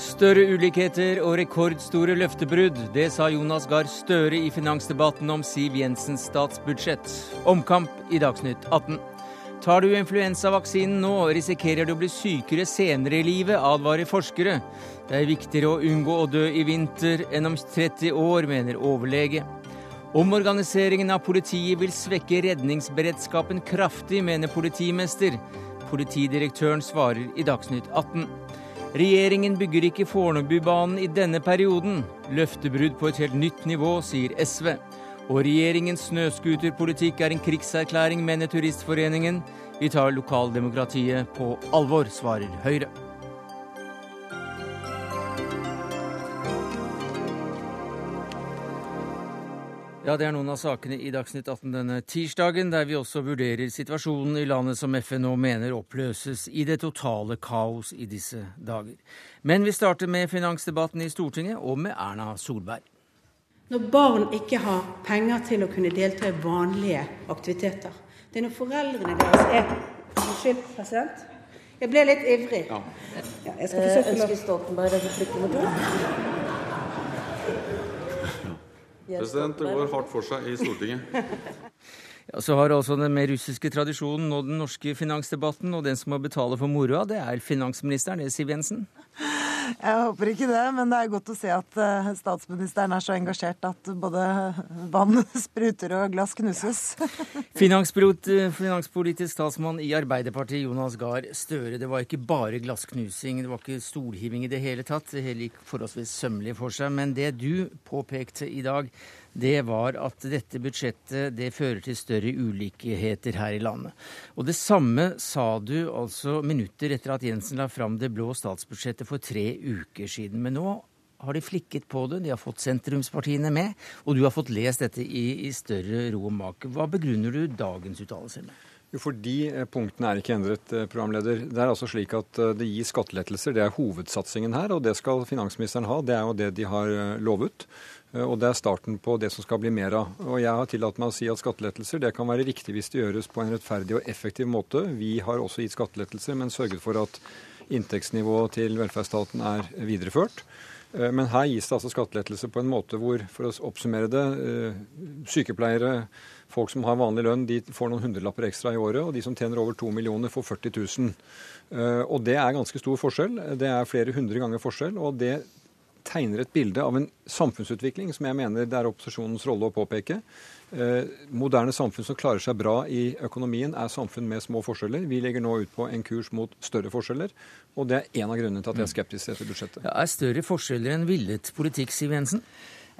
Større ulikheter og rekordstore løftebrudd. Det sa Jonas Gahr Støre i finansdebatten om Siv Jensens statsbudsjett. Omkamp i Dagsnytt 18. Tar du influensavaksinen nå, risikerer du å bli sykere senere i livet, advarer forskere. Det er viktigere å unngå å dø i vinter enn om 30 år, mener overlege. Omorganiseringen av politiet vil svekke redningsberedskapen kraftig, mener politimester. Politidirektøren svarer i Dagsnytt 18. Regjeringen bygger ikke Fornebubanen i denne perioden. Løftebrudd på et helt nytt nivå, sier SV. Og regjeringens snøscooterpolitikk er en krigserklæring, mener Turistforeningen. Vi tar lokaldemokratiet på alvor, svarer Høyre. Ja, Det er noen av sakene i Dagsnytt 18 denne tirsdagen, der vi også vurderer situasjonen i landet som FN nå mener oppløses i det totale kaos i disse dager. Men vi starter med finansdebatten i Stortinget og med Erna Solberg. Når barn ikke har penger til å kunne delta i vanlige aktiviteter, det er når foreldrene deres er Unnskyld, president. Jeg ble litt ivrig. Ja. Ja, jeg skal forsøke å Ønsker Stoltenberg replikk nummer to? President, det går hardt for seg i Stortinget. Ja, Så har altså den mer russiske tradisjonen og den norske finansdebatten, og den som må betale for moroa, det er finansministeren, det er Siv Jensen? Jeg håper ikke det, men det er godt å se at eh, statsministeren er så engasjert at både vann spruter og glass knuses. Finanspolitisk statsmann i Arbeiderpartiet, Jonas Gahr Støre. Det var ikke bare glassknusing, det var ikke stolhiving i det hele tatt. Det hele gikk forholdsvis sømmelig for seg. Men det du påpekte i dag, det var at dette budsjettet det fører til større ulikheter her i landet. Og det samme sa du altså minutter etter at Jensen la fram det blå statsbudsjettet for tre uker siden. Men nå har de flikket på det, de har fått sentrumspartiene med, og du har fått lest dette i, i større ro og mak. Hva begrunner du dagens uttalelser med? Jo, For de punktene er ikke endret, eh, programleder. Det er altså slik at eh, det gis skattelettelser. Det er hovedsatsingen her, og det skal finansministeren ha. Det er jo det de har lovet. Eh, og det er starten på det som skal bli mer av. Og jeg har tillatt meg å si at skattelettelser det kan være riktig hvis det gjøres på en rettferdig og effektiv måte. Vi har også gitt skattelettelser, men sørget for at inntektsnivået til velferdsstaten er videreført. Eh, men her gis det altså skattelettelser på en måte hvor, for å oppsummere det, eh, sykepleiere, folk som har vanlig lønn, de får noen hundrelapper ekstra i året, og de som tjener over to millioner, får 40 000. Og det er ganske stor forskjell. Det er flere hundre ganger forskjell, og det tegner et bilde av en samfunnsutvikling som jeg mener det er opposisjonens rolle å påpeke. Eh, moderne samfunn som klarer seg bra i økonomien, er samfunn med små forskjeller. Vi legger nå ut på en kurs mot større forskjeller, og det er en av grunnene til at jeg er skeptisk til dette budsjettet. Ja, er større forskjeller enn villet politikk, Siv Jensen?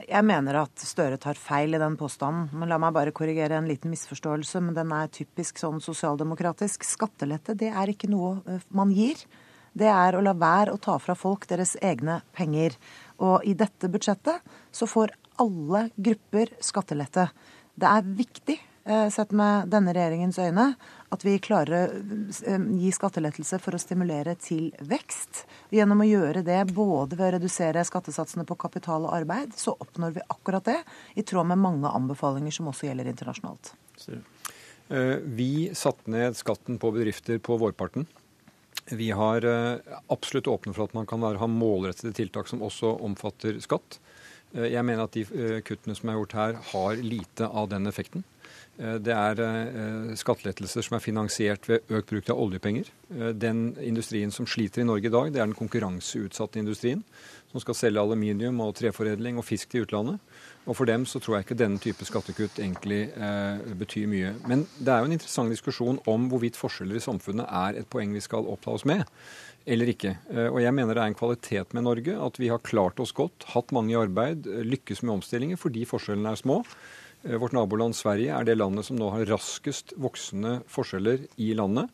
Jeg mener at Støre tar feil i den påstanden. Men la meg bare korrigere en liten misforståelse, men den er typisk sånn sosialdemokratisk. Skattelette, det er ikke noe eh, man gir det er å la være å ta fra folk deres egne penger. Og i dette budsjettet så får alle grupper skattelette. Det er viktig, eh, sett med denne regjeringens øyne, at vi klarer å eh, gi skattelettelse for å stimulere til vekst. Gjennom å gjøre det både ved å redusere skattesatsene på kapital og arbeid, så oppnår vi akkurat det, i tråd med mange anbefalinger som også gjelder internasjonalt. Eh, vi satte ned skatten på bedrifter på vårparten. Vi har eh, absolutt åpne for at man kan ha målrettede tiltak som også omfatter skatt. Eh, jeg mener at de eh, kuttene som er gjort her, har lite av den effekten. Det er skattelettelser som er finansiert ved økt bruk av oljepenger. Den industrien som sliter i Norge i dag, det er den konkurranseutsatte industrien, som skal selge aluminium og treforedling og fisk til utlandet. Og for dem så tror jeg ikke denne type skattekutt egentlig eh, betyr mye. Men det er jo en interessant diskusjon om hvorvidt forskjeller i samfunnet er et poeng vi skal oppta oss med, eller ikke. Eh, og jeg mener det er en kvalitet med Norge at vi har klart oss godt, hatt mange i arbeid, lykkes med omstillinger fordi forskjellene er små. Eh, vårt naboland Sverige er det landet som nå har raskest voksende forskjeller i landet.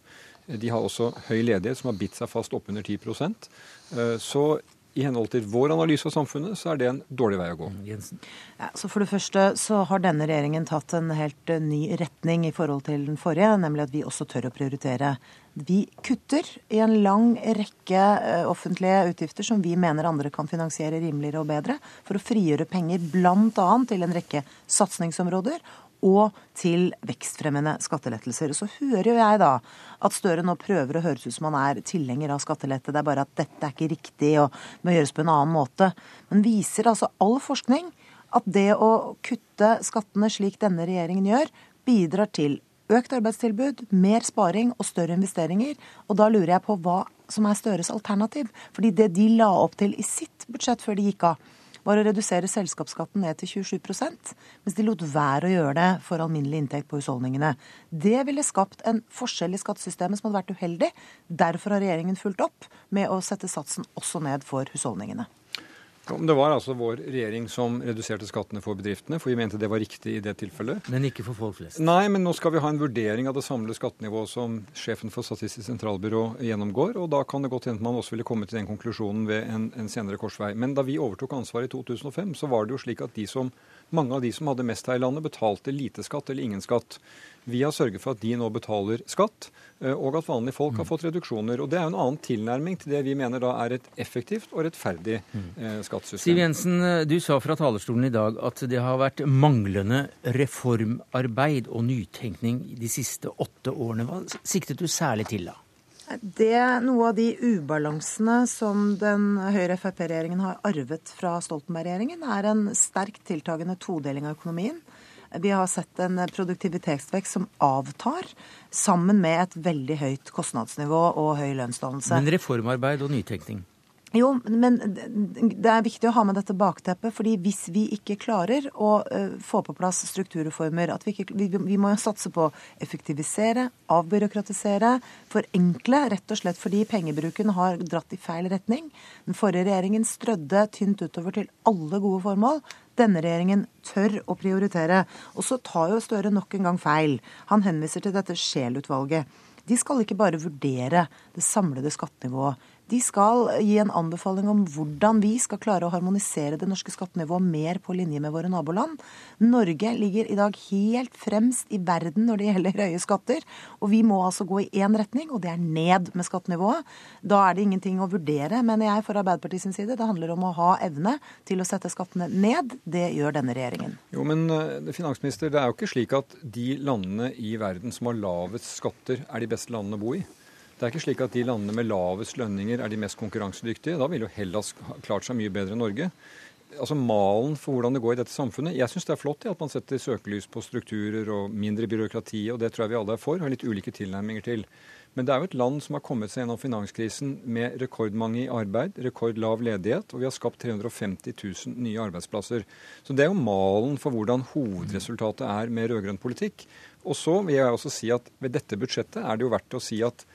Eh, de har også høy ledighet, som har bitt seg fast oppunder 10 eh, Så i henhold til vår analyse av samfunnet, så er det en dårlig vei å gå. Jensen. ja, så For det første så har denne regjeringen tatt en helt eh, ny retning i forhold til den forrige, nemlig at vi også tør å prioritere. Vi kutter i en lang rekke eh, offentlige utgifter som vi mener andre kan finansiere rimeligere og bedre, for å frigjøre penger bl.a. til en rekke satsingsområder og til vekstfremmende skattelettelser. Så hører jo jeg da at Støre nå prøver å høres ut som han er tilhenger av skattelette. Det er bare at dette er ikke riktig og må gjøres på en annen måte. Men viser altså all forskning at det å kutte skattene slik denne regjeringen gjør, bidrar til økt arbeidstilbud, mer sparing og større investeringer. Og da lurer jeg på hva som er Støres alternativ. Fordi det de la opp til i sitt budsjett før de gikk av, var å redusere selskapsskatten ned til 27 mens de lot være å gjøre det for alminnelig inntekt på husholdningene. Det ville skapt en forskjell i skattesystemet som hadde vært uheldig. Derfor har regjeringen fulgt opp med å sette satsen også ned for husholdningene. Det var altså vår regjering som reduserte skattene for bedriftene, for vi mente det var riktig i det tilfellet. Men ikke for folk flest? Nei, men nå skal vi ha en vurdering av det samlede skattenivået som sjefen for Statistisk sentralbyrå gjennomgår, og da kan det godt hende man også ville komme til den konklusjonen ved en, en, senere korsvei. Men da vi overtok ansvaret i 2005, så var det jo slik at de som, mange av de som hadde mest her i landet, betalte lite skatt eller ingen skatt. Vi har sørget for at de nå betaler skatt, eh, og at vanlige folk har mm. fått reduksjoner. Og Det er jo en annen tilnærming til det vi mener da er et effektivt og rettferdig mm. eh, skattesystem. Siv Jensen, eh, du sa fra talerstolen i dag at det har vært manglende reformarbeid og nytenkning de siste åtte årene. Hva siktet du særlig til da? Det er Noe av de ubalansene som den Høyre-Frp-regjeringen har arvet fra Stoltenberg-regjeringen, er en sterkt tiltagende todeling av økonomien. Vi har sett en produktivitetsvekst som avtar, sammen med et veldig høyt kostnadsnivå og høy lønnsdannelse. Men reformarbeid og nytenkning? Jo, men det er viktig å ha med dette bakteppet. fordi hvis vi ikke klarer å uh, få på plass strukturreformer at vi, ikke, vi, må satse på å effektivisere, avbyråkratisere, forenkle. Rett og slett fordi pengebruken har dratt i feil retning. Den forrige regjeringen strødde tynt utover til alle gode formål. Denne regjeringen tør å prioritere. Og så tar jo Støre nok en gang feil. Han henviser til dette Scheel-utvalget. De skal ikke bare vurdere det samlede skattenivået. De skal gi en anbefaling om hvordan vi skal klare å harmonisere det norske skattenivået mer på linje med våre naboland. Norge ligger i dag helt fremst i verden når det gjelder høye skatter. Og vi må altså gå i én retning, og det er ned med skattenivået. Da er det ingenting å vurdere, mener jeg, for Arbeiderpartiets side. Det handler om å ha evne til å sette skattene ned. Det gjør denne regjeringen. Jo, men eh, finansminister, det er jo ikke slik at de landene i verden som har lavest skatter, er de beste landene å bo i. Det er ikke slik at de landene med lavest lønninger er de mest konkurransedyktige. Da ville jo Hellas klart seg mye bedre enn Norge. Altså Malen for hvordan det går i dette samfunnet Jeg syns det er flott at man setter søkelys på strukturer og mindre byråkrati, og det tror jeg vi alle er for. Har litt ulike tilnærminger til. Men det er jo et land som har kommet seg gjennom finanskrisen med rekordmange i arbeid, rekordlav ledighet, og vi har skapt 350 000 nye arbeidsplasser. Så det er jo malen for hvordan hovedresultatet er med rød-grønn politikk. Og så vil jeg også si at ved dette budsjettet er det jo verdt å si at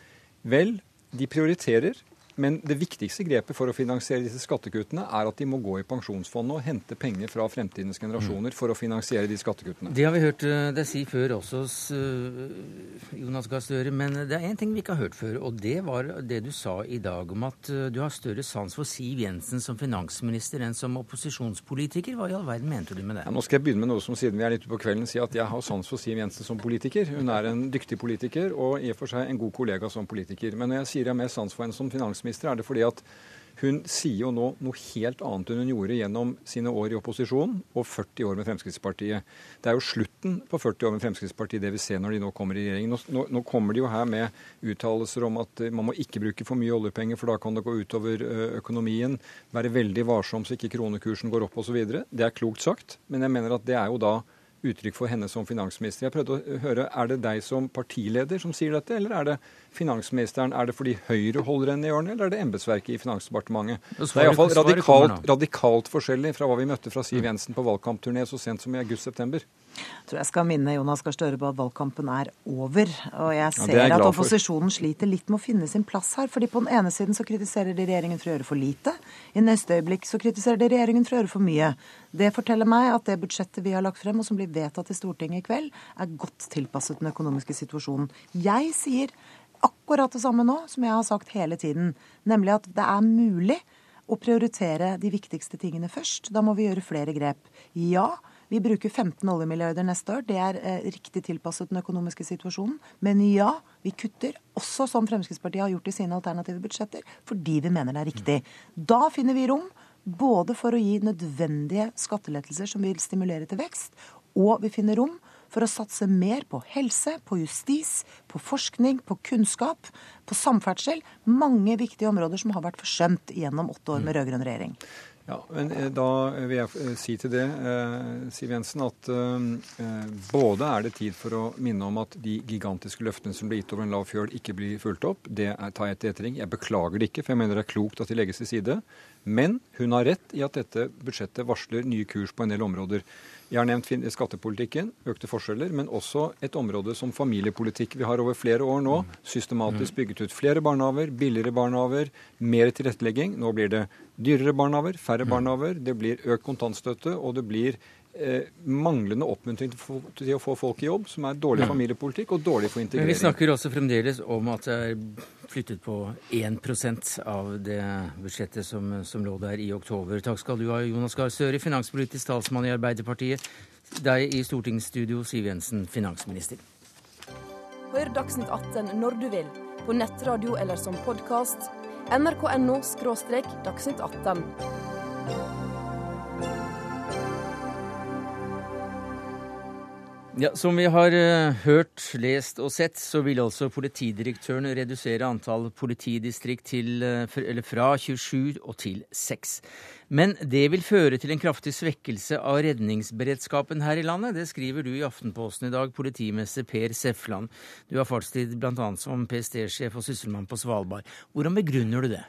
Vel, de prioriterer men det viktigste grepet for å finansiere disse skattekuttene er at de må gå i pensjonsfondet og hente penger fra fremtidens generasjoner for å finansiere de skattekuttene. Det har vi hørt eh, deg si før også, eh, Jonas Gahr Støre. Men det er én ting vi ikke har hørt før, og det var det du sa i dag om at eh, du har større sans for Siv Jensen som finansminister enn som opposisjonspolitiker. Hva i all verden mente du med det? Ja, nå skal jeg begynne med noe som siden vi er litt på kvelden, sier at jeg har sans for Siv Jensen som politiker. Hun er en dyktig politiker og i og for seg en god kollega som politiker. Men når jeg sier jeg har mer sans for henne som finansminister, finansminister, er det fordi at hun sier jo nå noe helt annet enn hun gjorde gjennom sine år i opposisjon og 40 år med Fremskrittspartiet. Det er jo slutten på 40 år med Fremskrittspartiet det vi ser når de nå kommer i regjering. Nå, nå, kommer de jo her med uttalelser om at man må ikke bruke for mye oljepenger, for da kan det gå utover økonomien. Være veldig varsom så ikke kronekursen går opp osv. Det er klokt sagt, men jeg mener at det er jo da uttrykk for henne som finansminister. Jeg prøvde å høre, Er det deg som partileder som sier dette, eller er det finansministeren? Er det fordi Høyre holder henne i ørene, eller er det embetsverket i Finansdepartementet? Det er iallfall radikalt, radikalt forskjellig fra hva vi møtte fra Siv Jensen på valgkampturné så sent som i august-september. Jeg tror jeg skal minne Jonas Gahr Støre på at valgkampen er over. Og jeg ser ja, at opposisjonen sliter litt med å finne sin plass her. fordi på den ene siden så kritiserer de regjeringen for å gjøre for lite. I neste øyeblikk så kritiserer de regjeringen for å gjøre for mye. Det forteller meg at det budsjettet vi har lagt frem, og som blir vedtatt i Stortinget i kveld, er godt tilpasset den økonomiske situasjonen. Jeg sier akkurat det samme nå som jeg har sagt hele tiden, nemlig at det er mulig å prioritere de viktigste tingene først. Da må vi gjøre flere grep. Ja, vi bruker 15 oljemilliarder neste år. Det er eh, riktig tilpasset den økonomiske situasjonen. Men ja, vi kutter, også som Fremskrittspartiet har gjort i sine alternative budsjetter, fordi vi mener det er riktig. Da finner vi rom både for å gi nødvendige skattelettelser som vil stimulere til vekst, og vi finner rom for å satse mer på helse, på justis, på forskning, på kunnskap, på samferdsel. Mange viktige områder som har vært forsømt gjennom åtte år med rød-grønn regjering. Ja, men eh, Da vil jeg eh, si til det, eh, Siv Jensen, at både er det tid for å minne om at de gigantiske løftene som ble gitt over en lav fjøl, ikke blir fulgt opp. Det tar jeg til etterretning. Jeg beklager det ikke, for jeg mener det er klokt at de legges til side. Men hun har rett i at dette budsjettet varsler nye kurs på en del områder. Jeg har nevnt skattepolitikken, økte forskjeller, men også et område som familiepolitikk. Vi har over flere år nå systematisk bygget ut flere barnehaver, billigere barnehaver, mer tilrettelegging. Nå blir det dyrere barnehaver, færre barnehaver, det blir økt kontantstøtte, og det blir eh, manglende oppmuntring til, å få folk i jobb, som er dårlig familiepolitikk og dårlig for integrering. Men vi snakker også fremdeles om at det er flyttet på 1% av det budsjettet som, som, lå der i oktober. Takk skal du ha, Jonas Gahr Støre, finanspolitisk talsmann i Arbeiderpartiet. Deg i stortingsstudio, Siv Jensen, finansminister. Hør Dagsnytt 18 når du vil, på nettradio eller som podkast. nrk.no – dagsnytt 18. Ja, Som vi har uh, hørt, lest og sett, så vil altså politidirektøren redusere antall politidistrikt til, uh, fra 27 og til 6. Men det vil føre til en kraftig svekkelse av redningsberedskapen her i landet. Det skriver du i Aftenposten i dag, politimester Per Sefland. Du har fartstid bl.a. som PST-sjef og sysselmann på Svalbard. Hvordan begrunner du det?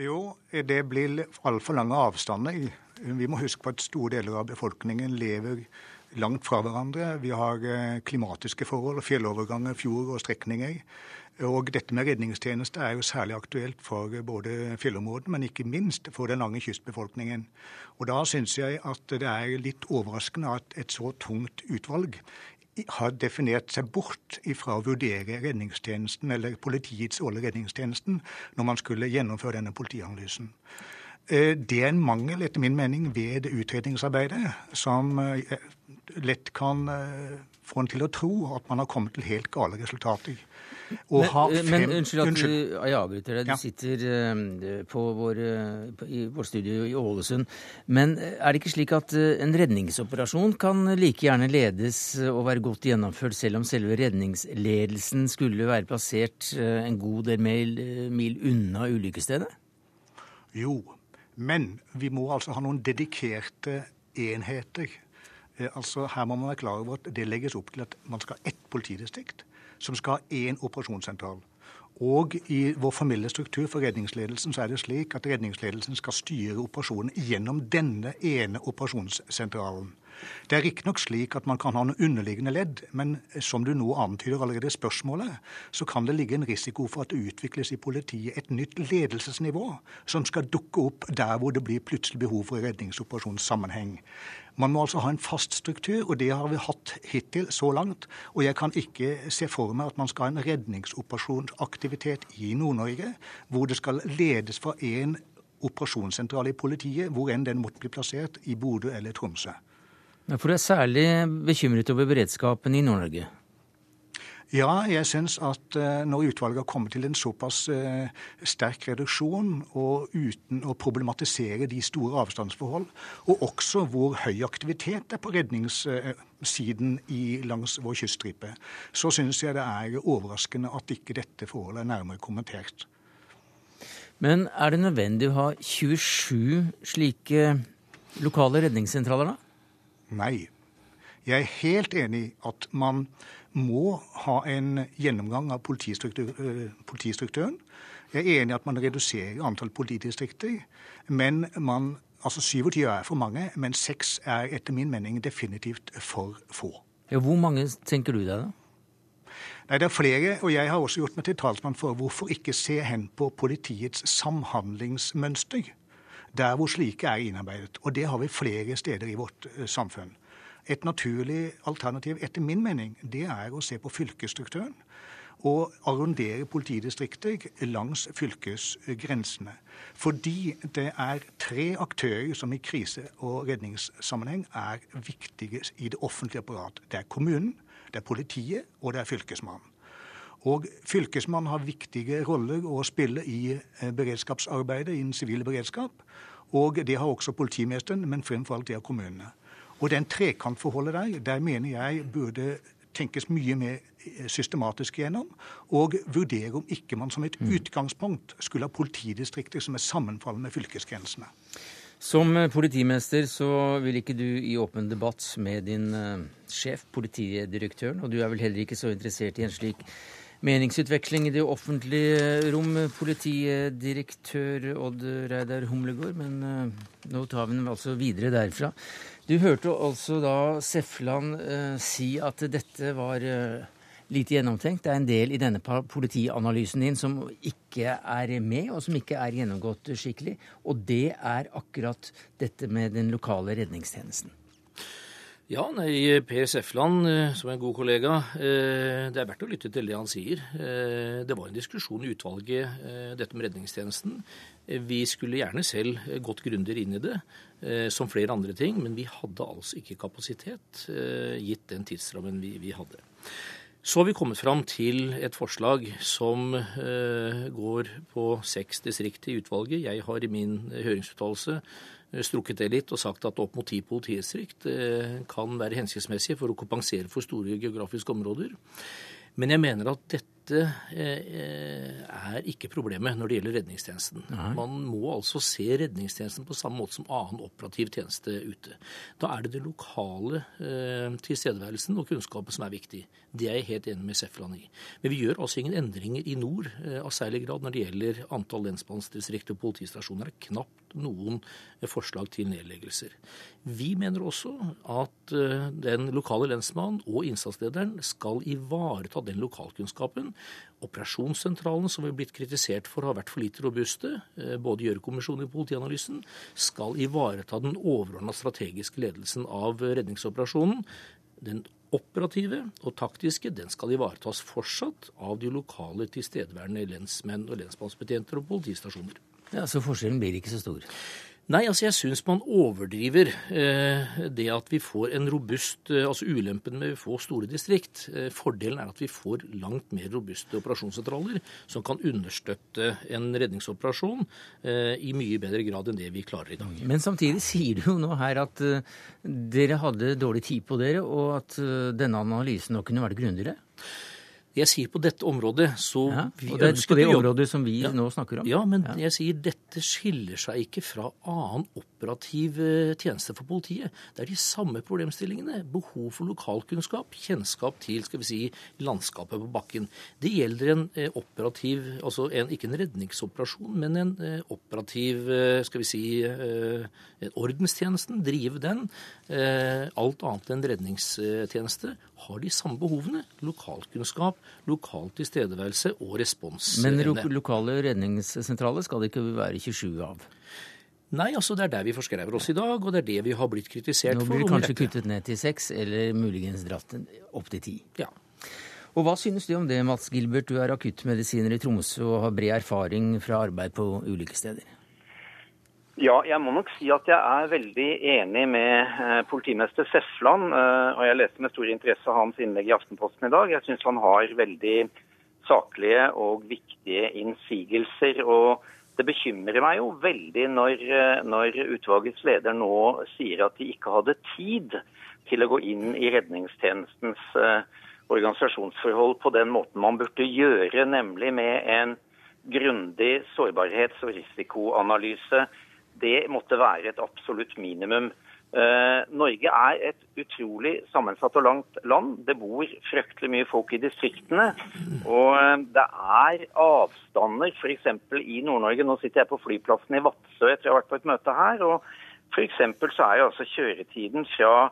Jo, det blir altfor lange avstander. Vi må huske på at store deler av befolkningen lever langt fra hverandre. Vi har eh, klimatiske forhold, fjelloverganger, fjord og strekninger. Og dette med redningstjeneste er jo særlig aktuelt for både fjellområdene, men ikke minst for den lange kystbefolkningen. Og da syns jeg at det er litt overraskende at et så tungt utvalg har definert seg bort ifra å vurdere redningstjenesten, eller politiets årlige redningstjenesten, når man skulle gjennomføre denne politianalysen. Eh, det er en mangel, etter min mening, ved utredningsarbeidet som eh, lett kan eh, få en til å tro at man har kommet til helt gale resultater. Men, fem, men, unnskyld at unnskyld. jeg avbryter deg. Du ja. sitter uh, på vår, uh, i vårt studio i Ålesund. Men er det ikke slik at en redningsoperasjon kan like gjerne ledes og være godt gjennomført, selv om selve redningsledelsen skulle være plassert en god del mil, mil unna ulykkesstedet? Jo, men vi må altså ha noen dedikerte enheter. Eh, altså Her må man være klar over at det legges opp til at man skal ha ett politidistrikt som skal ha én operasjonssentral. Og i vår formelle struktur for redningsledelsen så er det slik at redningsledelsen skal styre operasjonen gjennom denne ene operasjonssentralen. Det er riktignok slik at man kan ha noen underliggende ledd, men som du nå antyder allerede i spørsmålet, så kan det ligge en risiko for at det utvikles i politiet et nytt ledelsesnivå som skal dukke opp der hvor det blir plutselig behov for redningsoperasjonssammenheng. Man må altså ha en fast struktur, og det har vi hatt hittil så langt. Og jeg kan ikke se for meg at man skal ha en redningsoperasjonsaktivitet i Nord-Norge hvor det skal ledes fra én operasjonssentral i politiet, hvor enn den måtte bli plassert, i Bodø eller Tromsø. For du er særlig bekymret over beredskapen i Nord-Norge? Ja, jeg syns at uh, når utvalget har kommet til en såpass uh, sterk reduksjon, og uten å problematisere de store avstandsforhold, og også hvor høy aktivitet er på redningssiden uh, langs vår kyststripe, så syns jeg det er overraskende at ikke dette forholdet er nærmere kommentert. Men er det nødvendig å ha 27 slike lokale redningssentraler, da? Nei. Jeg er helt enig i at man må ha en gjennomgang av eh, politistrukturen. Jeg er enig i at man reduserer antall politidistrikter. Men man, altså 27 er for mange, men 6 er etter min mening definitivt for få. Ja, hvor mange tenker du deg, da? Nei, Det er flere, og jeg har også gjort meg til talsmann for hvorfor ikke se hen på politiets samhandlingsmønster der hvor slike er innarbeidet. Og det har vi flere steder i vårt eh, samfunn. Et naturlig alternativ, etter min mening, det er å se på fylkesstrukturen. Og arrondere politidistrikter langs fylkesgrensene. Fordi det er tre aktører som i krise- og redningssammenheng er viktige i det offentlige apparat. Det er kommunen, det er politiet og det er fylkesmannen. Og Fylkesmannen har viktige roller å spille i beredskapsarbeidet, beredskapsarbeidet innen sivil beredskap. Og det har også politimesteren, men fremfor alt det har kommunene. Og den trekantforholdet der, der mener jeg burde tenkes mye mer eh, systematisk gjennom, og vurdere om ikke man som et mm. utgangspunkt skulle ha politidistrikter som er sammenfallende med fylkesgrensene. Som politimester så vil ikke du i åpen debatt med din sjef, politidirektøren, og du er vel heller ikke så interessert i en slik meningsutveksling i det offentlige rom, politidirektør Odd Reidar Humlegård, men uh, nå tar vi den altså videre derfra. Du hørte altså da Seffeland uh, si at dette var lite gjennomtenkt. Det er en del i denne politianalysen din som ikke er med, og som ikke er gjennomgått skikkelig. Og det er akkurat dette med den lokale redningstjenesten. Ja, nei, Per Sefland, eh, som er en god kollega, eh, det er verdt å lytte til det han sier. Eh, det var en diskusjon i utvalget, dette med redningstjenesten. Vi skulle gjerne selv gått grundigere inn i det, som flere andre ting, men vi hadde altså ikke kapasitet, gitt den tidsrammen vi, vi hadde. Så har vi kommet fram til et forslag som går på seks distrikt i utvalget. Jeg har i min høringsuttalelse strukket det litt og sagt at opp mot ti politidistrikt eh, kan være hensiktsmessig for å kompensere for store geografiske områder. Men jeg mener at dette eh, er ikke problemet når det gjelder redningstjenesten. Nei. Man må altså se redningstjenesten på samme måte som annen operativ tjeneste ute. Da er det det lokale eh, tilstedeværelsen og kunnskapen som er viktig. Det er jeg helt enig med Sefland i. Men vi gjør altså ingen endringer i nord eh, av særlig grad når det gjelder antall lensmannsdistrikt og politistasjoner. Det er knapt noen forslag til nedleggelser. Vi mener også at den lokale lensmannen og innsatslederen skal ivareta den lokalkunnskapen. Operasjonssentralen, som er blitt kritisert for å ha vært for lite robuste, eh, både Gjørv-kommisjonen og Politianalysen, skal ivareta den overordna strategiske ledelsen av redningsoperasjonen. Den operative og taktiske den skal ivaretas fortsatt av de lokale tilstedeværende lensmenn og lensmannsbetjenter og politistasjoner. Ja, Så forskjellen blir ikke så stor? Nei, altså jeg syns man overdriver eh, det at vi får en robust eh, Altså ulempen med få store distrikt. Eh, fordelen er at vi får langt mer robuste operasjonssentraler som kan understøtte en redningsoperasjon eh, i mye bedre grad enn det vi klarer i dag. Men samtidig sier du jo nå her at eh, dere hadde dårlig tid på dere, og at denne analysen nå kunne vært grundigere? Jeg sier på dette området så ja, og Det er på det området som vi ja, nå snakker om? Ja, men ja. jeg sier dette skiller seg ikke fra annen operativ eh, tjeneste for politiet. Det er de samme problemstillingene. Behov for lokalkunnskap, kjennskap til skal vi si, landskapet på bakken. Det gjelder en eh, operativ, altså en, ikke en redningsoperasjon, men en eh, operativ skal vi si, ordenstjenesten. Drive den. Alt annet enn redningstjeneste har de samme behovene. Lokalkunnskap, lokal tilstedeværelse og respons. Men lokale redningssentraler skal det ikke være 27 av? Nei, altså det er der vi forskrever oss i dag, og det er det vi har blitt kritisert for. Nå blir det kanskje kuttet ned til seks, eller muligens dratt opp til ti. Ja. Og hva synes du om det, Mats Gilbert? Du er akuttmedisiner i Tromsø og har bred erfaring fra arbeid på ulike steder. Ja, jeg må nok si at jeg er veldig enig med eh, politimester Sefland. Eh, og jeg leste med stor interesse hans innlegg i Aftenposten i dag. Jeg syns han har veldig saklige og viktige innsigelser. Og det bekymrer meg jo veldig når, eh, når utvalgets leder nå sier at de ikke hadde tid til å gå inn i redningstjenestens organisasjonsforhold på den måten man burde gjøre, nemlig med en grundig sårbarhets- og risikoanalyse det måtte være et absolutt minimum. Uh, Norge er et utrolig sammensatt og langt land. Det bor fryktelig mye folk i distriktene. Og uh, det er avstander f.eks. i Nord-Norge. Nå sitter jeg på flyplassen i Vadsø etter å ha vært på et møte her. og F.eks. så er jo altså kjøretiden fra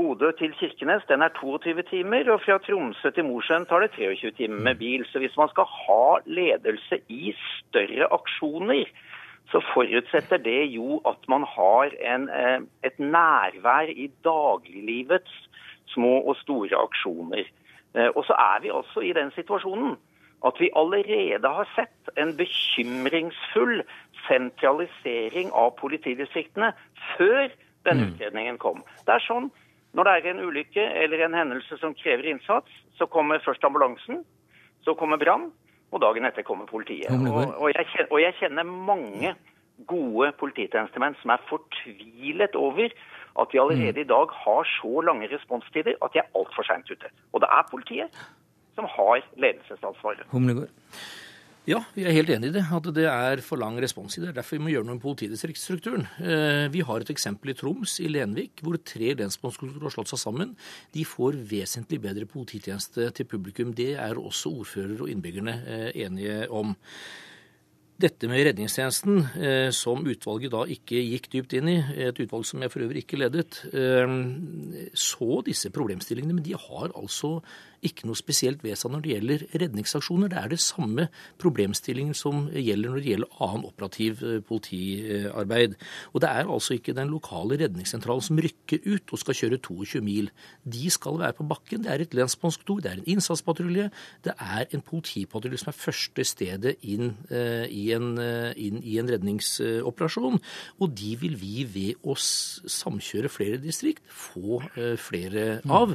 Bodø til Kirkenes den er 22 timer, og fra Tromsø til Mosjøen tar det 23 timer med bil. Så hvis man skal ha ledelse i større aksjoner, så forutsetter det jo at man har en, eh, et nærvær i dagliglivets små og store aksjoner. Eh, og så er vi altså i den situasjonen at vi allerede har sett en bekymringsfull sentralisering av politidistriktene før denne mm. utredningen kom. Det er sånn når det er en ulykke eller en hendelse som krever innsats, så kommer først ambulansen, så kommer brann, og dagen etter kommer politiet. Og, og, jeg kjenner, og, jeg kjenner, mange gode polititjenestemenn som er fortvilet over at vi allerede i dag har så lange responstider at de er altfor seint ute. Og det er politiet som har ledelsesansvaret. Humlegård. Ja, vi er helt enig i det. At det er for lang responstid. Det er derfor vi må gjøre noe med politidistriktsstrukturen. Eh, vi har et eksempel i Troms, i Lenvik, hvor tre lensmannskontorer har slått seg sammen. De får vesentlig bedre polititjeneste til publikum. Det er også ordfører og innbyggerne eh, enige om. Dette med redningstjenesten, eh, som utvalget da ikke gikk dypt inn i, et utvalg som jeg for øvrig ikke ledet, så disse problemstillingene. Men de har altså ikke noe spesielt ved seg når det gjelder redningsaksjoner. Det er det samme problemstillingen som gjelder når det gjelder annen operativ eh, politiarbeid. Og det er altså ikke den lokale redningssentralen som rykker ut og skal kjøre 22 mil. De skal være på bakken. Det er et lensmannskontor, det er en innsatspatrulje. Det er en politipatrulje som er første stedet inn, uh, i, en, uh, inn i en redningsoperasjon. Og de vil vi ved å samkjøre flere distrikt få flere av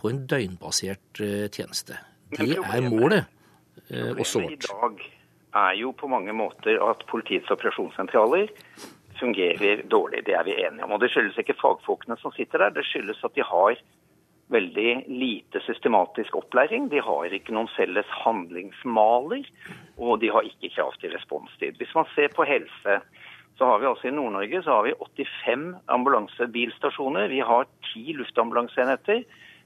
på en døgnbasert eh, tjeneste. Det er målet, eh, også vårt. i dag er jo på mange måter at politiets operasjonssentraler fungerer dårlig. Det er vi enige om. Og Det skyldes ikke fagfolkene som sitter der, det skyldes at de har veldig lite systematisk opplæring. De har ikke noen felles handlingsmaler, og de har ikke krav til responstid. Hvis man ser på helse, så har vi altså i Nord-Norge så har vi 85 ambulansebilstasjoner. Vi har ti luftambulanseenheter.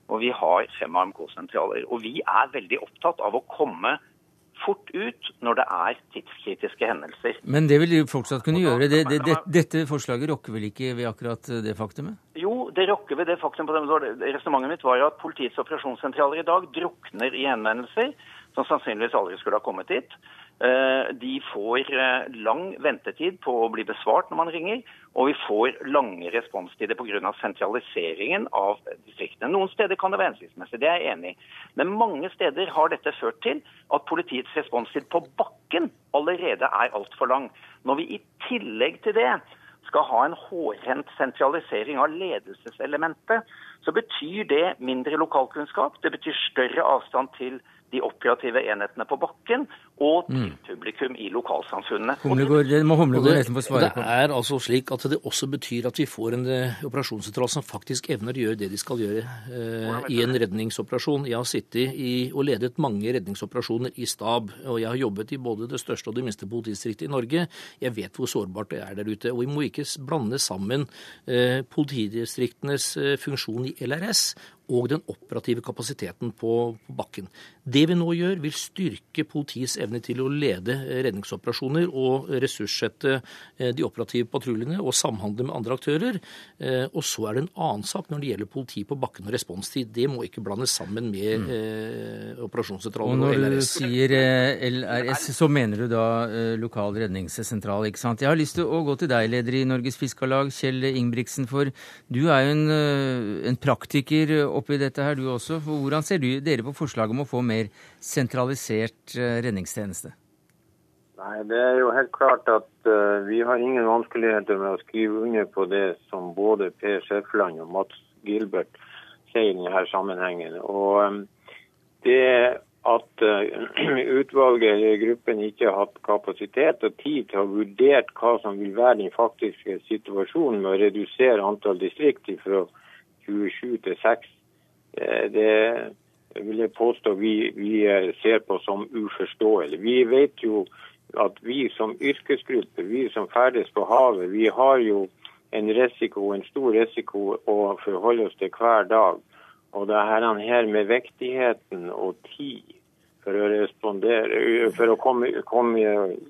Og vi har fem AMK-sentraler. Og vi er veldig opptatt av å komme fort ut når det er tidskritiske hendelser. Men det vil de fortsatt kunne gjøre. Det, det, det, dette forslaget rokker vel ikke ved akkurat det faktumet? Jo, det rokker ved det faktumet. Resonnementet mitt var jo at politiets operasjonssentraler i dag drukner i henvendelser som sannsynligvis aldri skulle ha kommet dit. Eh, de får eh, lang ventetid på å bli besvart når man ringer, og vi får lange responstider pga. sentraliseringen av distriktene. Noen steder kan det være hensiktsmessig, det er jeg enig i. Men mange steder har dette ført til at politiets responstid på bakken allerede er altfor lang. Når vi i tillegg til det skal ha en hårhendt sentralisering av ledelseselementet, så betyr det mindre lokalkunnskap. Det betyr større avstand til de operative enhetene på bakken og til mm. publikum i lokalsamfunnene. Humlegård, det må Humlegård nesten få svare på. Det er altså slik at det også betyr at vi får en uh, operasjonssentral som faktisk evner å gjøre det de skal gjøre eh, i en redningsoperasjon. Jeg har sittet i, og ledet mange redningsoperasjoner i stab, og jeg har jobbet i både det største og det minste politidistriktet i Norge. Jeg vet hvor sårbart det er der ute. Og vi må ikke blande sammen eh, politidistriktenes funksjon i LRS og den operative kapasiteten på, på, bakken. Det vi nå gjør, vil styrke politiets evne til å lede redningsoperasjoner og ressurssette eh, de operative patruljene og samhandle med andre aktører. Eh, og så er det en annen sak når det gjelder politi på bakken og responstid. Det må ikke blandes sammen med mm. eh, operasjonssentraler og, og LRS. Når du sier LRS, så mener du da lokal redningssentral, ikke sant. Jeg har lyst til å gå til deg, leder i Norges Fiskarlag, Kjell Ingebrigtsen, for du er jo en, en praktiker oppi dette her, du også. Hvordan ser du, dere på forslaget om å få mer sentralisert eh, redningstjeneste? Nei, Det er jo helt klart at uh, vi har ingen vanskeligheter med å skrive under på det som både Per Schæfland og Mats Gilbert sier i denne sammenhengen. Og um, det at uh, utvalget eller gruppen ikke har hatt kapasitet og tid til å vurdere hva som vil være den faktiske situasjonen med å redusere antall distrikter fra 27 til 6 Eh, det vil jeg påstå vi, vi eh, ser på som uforståelig. Vi vet jo at vi som yrkesgruppe, vi som ferdes på havet, vi har jo en risiko, en stor risiko å forholde oss til hver dag. Og det her med vektigheten og tid for å respondere, for å komme, komme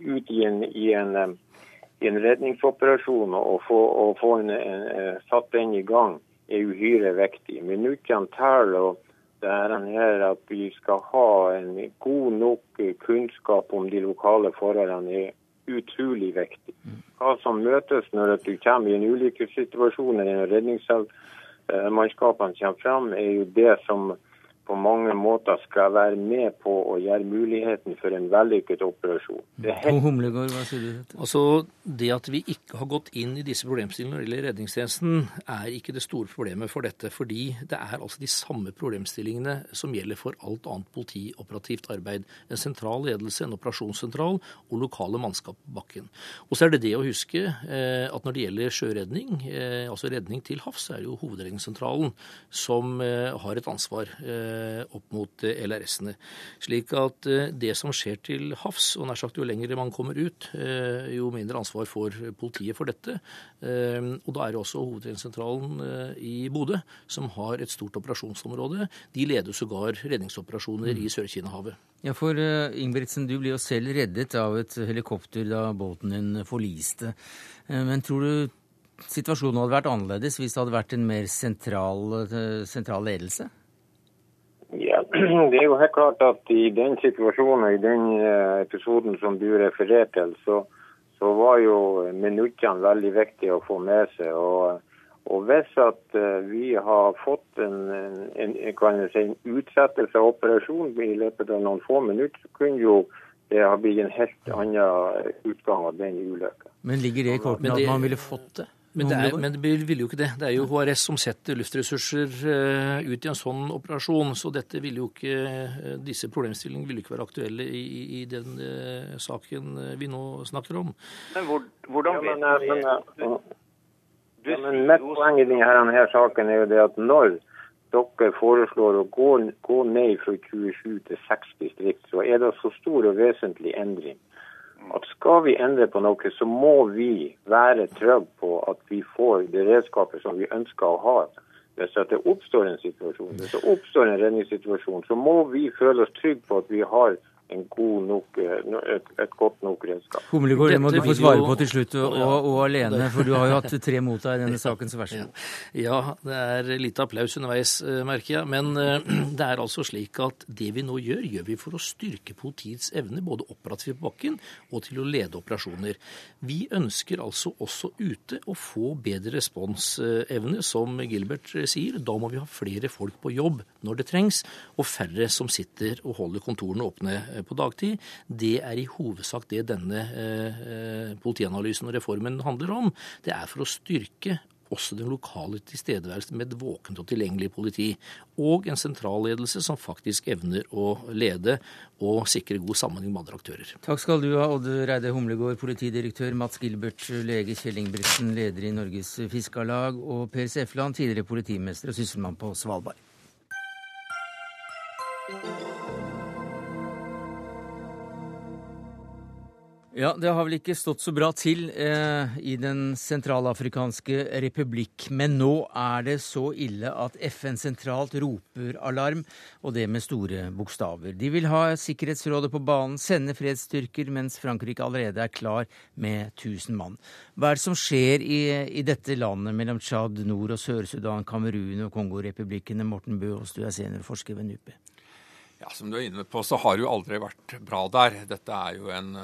ut i en, i en, i en redningsoperasjon og få, og få en, en, satt den i gang, er uhyre viktig. Minuttene teller. og det er her at vi skal ha en god nok kunnskap om de lokale forholdene er utrolig viktig. Hva som møtes når du kommer i en ulykkessituasjon eller redningsmannskapene kommer fram, er jo det som på mange måter skal være med på å gjøre muligheten for en vellykket operasjon. Det helt... Humlegård, hva sier du? Altså, Det at vi ikke har gått inn i disse problemstillingene når det gjelder redningstjenesten, er ikke det store problemet for dette. Fordi det er altså de samme problemstillingene som gjelder for alt annet politioperativt arbeid. En sentral ledelse, en operasjonssentral og lokale mannskap på bakken. Og så er det det å huske eh, at når det gjelder sjøredning, eh, altså redning til havs, så er det jo Hovedredningssentralen som eh, har et ansvar. Eh, opp mot eh, LRS-ene. Slik at det som skjer til havs, og nær sagt jo lenger man kommer ut, jo mindre ansvar får politiet for dette. Og da er det også Hovedredningssentralen i Bodø som har et stort operasjonsområde. De leder sågar redningsoperasjoner mm. i Sør-Kina-havet. Ja, for Ingebrigtsen, du ble jo selv reddet av et helikopter da båten din forliste. Men tror du situasjonen hadde vært annerledes hvis det hadde vært en mer sentral, sentral ledelse? Ja, Det er jo helt klart at i den situasjonen, i den eh, episoden som du refererer til, så, så var jo minuttene veldig viktige å få med seg. og og hvis at eh, vi har fått en, en, en, si, en utsettelse av operasjonen i løpet av noen få minutter, så kunne jo det ha blitt en helt annen utgang av den ulykken. Men ligger det i kortene at man ville fått det? Men det, er, men det vil jo ikke det. Det er jo HRS som setter luftressurser eh, ut i en sånn operasjon. Så dette vil jo ikke, eh, disse problemstillingene vil ikke være aktuelle i, i den uh, saken vi nå snakker om. Men hvor, hvordan vet ja, men, men, ja, men Mitt poeng i denne, denne saken er jo det at når dere foreslår å gå, gå ned fra 27 til 6 distrikt, så er det så stor og vesentlig endring at skal vi endre på noe, så må vi være trygge på at vi får det redskapet som vi ønsker å ha. Hvis det oppstår en situasjon, hvis det oppstår en redningssituasjon, så må vi føle oss trygge på at vi har nok, eh, et, et godt nok redskap. Humlegård, det må du få svare på til slutt, og, og, og, alene, for du har jo hatt tre mot deg i denne saken, så vær så god. Ja, det er litt applaus underveis, eh, merker jeg. Men eh, det er altså slik at det vi nå gjør, gjør vi for å styrke politiets evne, både operativt på bakken og til å lede operasjoner. Vi ønsker altså også ute å få bedre responsevne, som Gilbert sier. Da må vi ha flere folk på jobb når det trengs, og færre som sitter og holder kontorene åpne på dagtid. Det er i hovedsak det denne eh, eh, politianalysen og reformen handler om. Det er for å styrke også den lokale tilstedeværelsen med et våkent og tilgjengelig politi. Og en sentralledelse som faktisk evner å lede og sikre god sammenheng med andre aktører. Takk skal du ha, Odd Reide Humlegård, politidirektør, Mats Gilbert, lege Kjell Ingebrigtsen, leder i Norges Fiskarlag, og Per Sefland, tidligere politimester og sysselmann på Svalbard. Ja, Det har vel ikke stått så bra til eh, i Den sentralafrikanske republikk. Men nå er det så ille at FN sentralt roper alarm, og det med store bokstaver. De vil ha Sikkerhetsrådet på banen, sende fredsstyrker, mens Frankrike allerede er klar med 1000 mann. Hva er det som skjer i, i dette landet mellom Tsjad, Nord- og Sør-Sudan, Kamerun og Kongorepublikkene? Morten Bøås, du er seniorforsker ved NUPI. Ja, Som du er inne på, så har det jo aldri vært bra der. Dette er jo en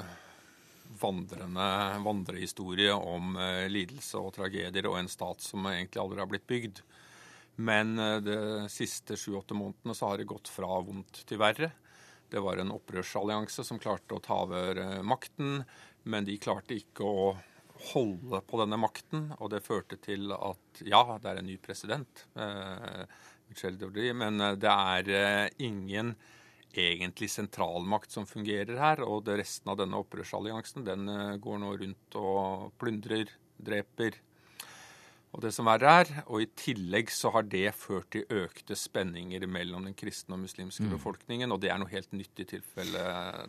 vandrende vandrehistorie om eh, lidelse og tragedier og en stat som egentlig aldri har blitt bygd. Men eh, de siste sju-åtte månedene så har det gått fra vondt til verre. Det var en opprørsallianse som klarte å ta over eh, makten, men de klarte ikke å holde på denne makten. Og det førte til at ja, det er en ny president, eh, men det er ingen egentlig sentralmakt som fungerer her. Og det resten av denne opprørsalliansen den eh, går nå rundt og plundrer, dreper og det som verre er. Og i tillegg så har det ført til økte spenninger mellom den kristne og muslimske mm. befolkningen. Og det er noe helt nytt i tilfelle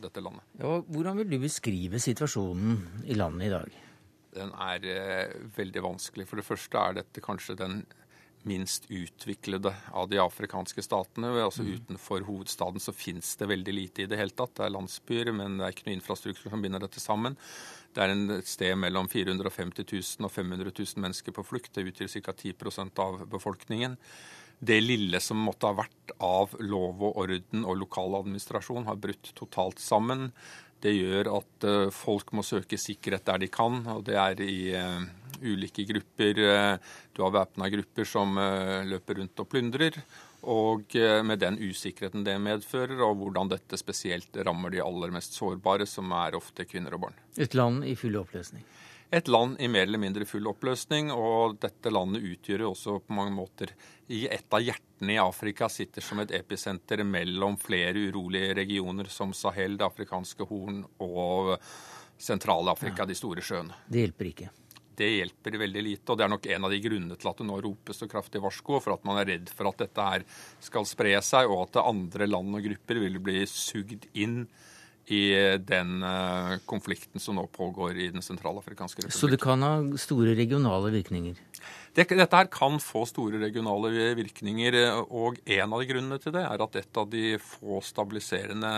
dette landet. Ja, hvordan vil du beskrive situasjonen i landet i dag? Den er eh, veldig vanskelig. For det første er dette kanskje den minst utviklede av de afrikanske statene. Altså. Utenfor hovedstaden så fins det veldig lite i det hele tatt. Det er landsbyer, men det er ikke noe infrastruktur som binder dette sammen. Det er et sted mellom 450 000 og 500 000 mennesker på flukt. Det utgjør ca. 10% av befolkningen. Det lille som måtte ha vært av lov og orden og lokal administrasjon, har brutt totalt sammen. Det gjør at eh, folk må søke sikkerhet der de kan, og det er i eh, ulike grupper. Eh, du har væpna grupper som løper rundt og plyndrer. Og eh, med den usikkerheten det medfører, og hvordan dette spesielt rammer de aller mest sårbare, som er ofte kvinner og barn. Et land i full oppløsning? Et land i mer eller mindre full oppløsning. Og dette landet utgjør jo også på mange måter i et av hjertene i Afrika, sitter som et episenter mellom flere urolige regioner som Sahel, det afrikanske Horn og Sentral-Afrika, ja. de store sjøene. Det hjelper ikke? Det hjelper veldig lite. Og det er nok en av de grunnene til at det nå ropes så kraftig varsko, for at man er redd for at dette her skal spre seg, og at andre land og grupper vil bli sugd inn i den uh, konflikten som nå pågår i Den sentralafrikanske republikk. Så det kan ha store regionale virkninger? Dette her kan få store regionale virkninger, og en av de grunnene til det er at et av de få stabiliserende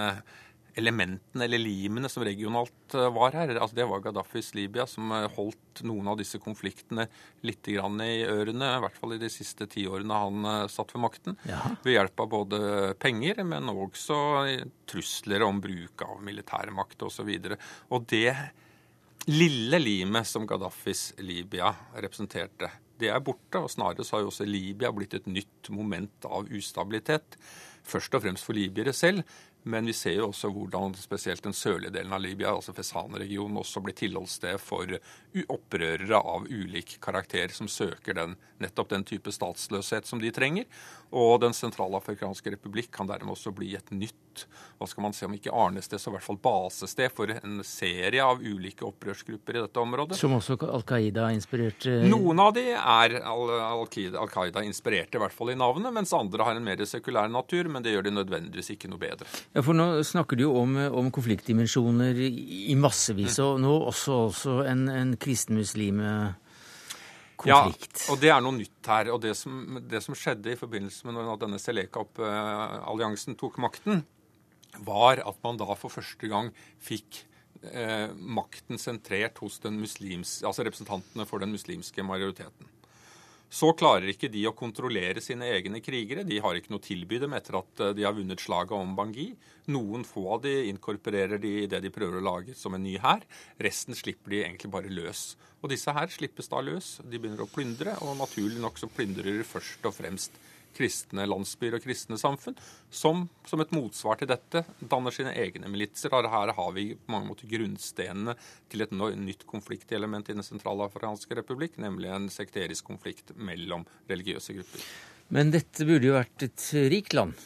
elementene eller limene som regionalt eh, var her. Altså det var Gaddafis Libya som eh, holdt noen av disse konfliktene litt i ørene, i hvert fall i de siste tiårene han eh, satt ved makten. Ja. Ved hjelp av både penger, men også trusler om bruk av militærmakt osv. Og, så og det lille limet som Gaddafis Libya representerte, det er borte. Og snarere så har jo også Libya blitt et nytt moment av ustabilitet. Først og fremst for libyere selv, men vi ser jo også hvordan spesielt den sørlige delen av Libya, altså Fesan-regionen, også blir tilholdssted for opprørere av ulik karakter som søker den, nettopp den type statsløshet som de trenger. Og Den sentralafrikanske republikk kan dermed også bli et nytt hva skal man si om ikke arnested, så i hvert fall basested for en serie av ulike opprørsgrupper i dette området. Som også Al Qaida inspirerte? Noen av de er Al Qaida inspirerte, i hvert fall i navnet, mens andre har en mer sekulær natur, men det gjør de nødvendigvis ikke noe bedre. Ja, for Nå snakker du jo om, om konfliktdimensjoner i massevis, mm. og nå også, også en, en kristen-muslim konflikt. Ja, og det er noe nytt her. Og det som, det som skjedde i forbindelse med når denne Selekap-alliansen tok makten, var at man da for første gang fikk eh, makten sentrert hos den muslims, altså representantene for den muslimske majoriteten. Så klarer ikke de å kontrollere sine egne krigere. De har ikke noe å tilby dem etter at eh, de har vunnet slaget om Bangui. Noen få av de inkorporerer de i det de prøver å lage som en ny hær. Resten slipper de egentlig bare løs. Og disse her slippes da løs. De begynner å plyndre, og naturlig nok så plyndrer de først og fremst kristne landsbyer og kristne samfunn, som som et motsvar til dette danner sine egne militser. Her har vi på mange måter grunnstenene til et nytt konfliktelement i Den sentralafrikanske republikk, nemlig en sekterisk konflikt mellom religiøse grupper. Men dette burde jo vært et rikt land?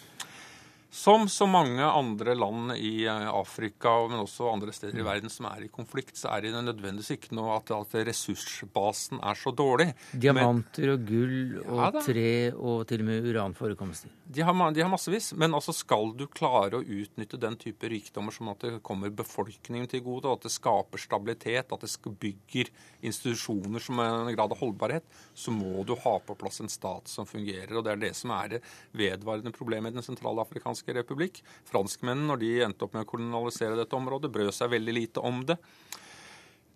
Som så mange andre land i eh, Afrika, men også andre steder i mm. verden som er i konflikt, så er det nødvendigvis ikke noe at, at ressursbasen er så dårlig. Diamanter men, og gull og ja, tre og til og med uranforekomster. De har, de har, massevis, men altså skal du klare å utnytte den type rikdommer som at det kommer befolkningen til gode, og at det skaper stabilitet, at det bygger institusjoner som er en grad av holdbarhet, så må du ha på plass en stat som fungerer. og Det er det som er det vedvarende problemet i Den sentralafrikanske Dominikanske republikk. Franskmennene, når de endte opp med å kolonialisere dette området, brød seg veldig lite om det.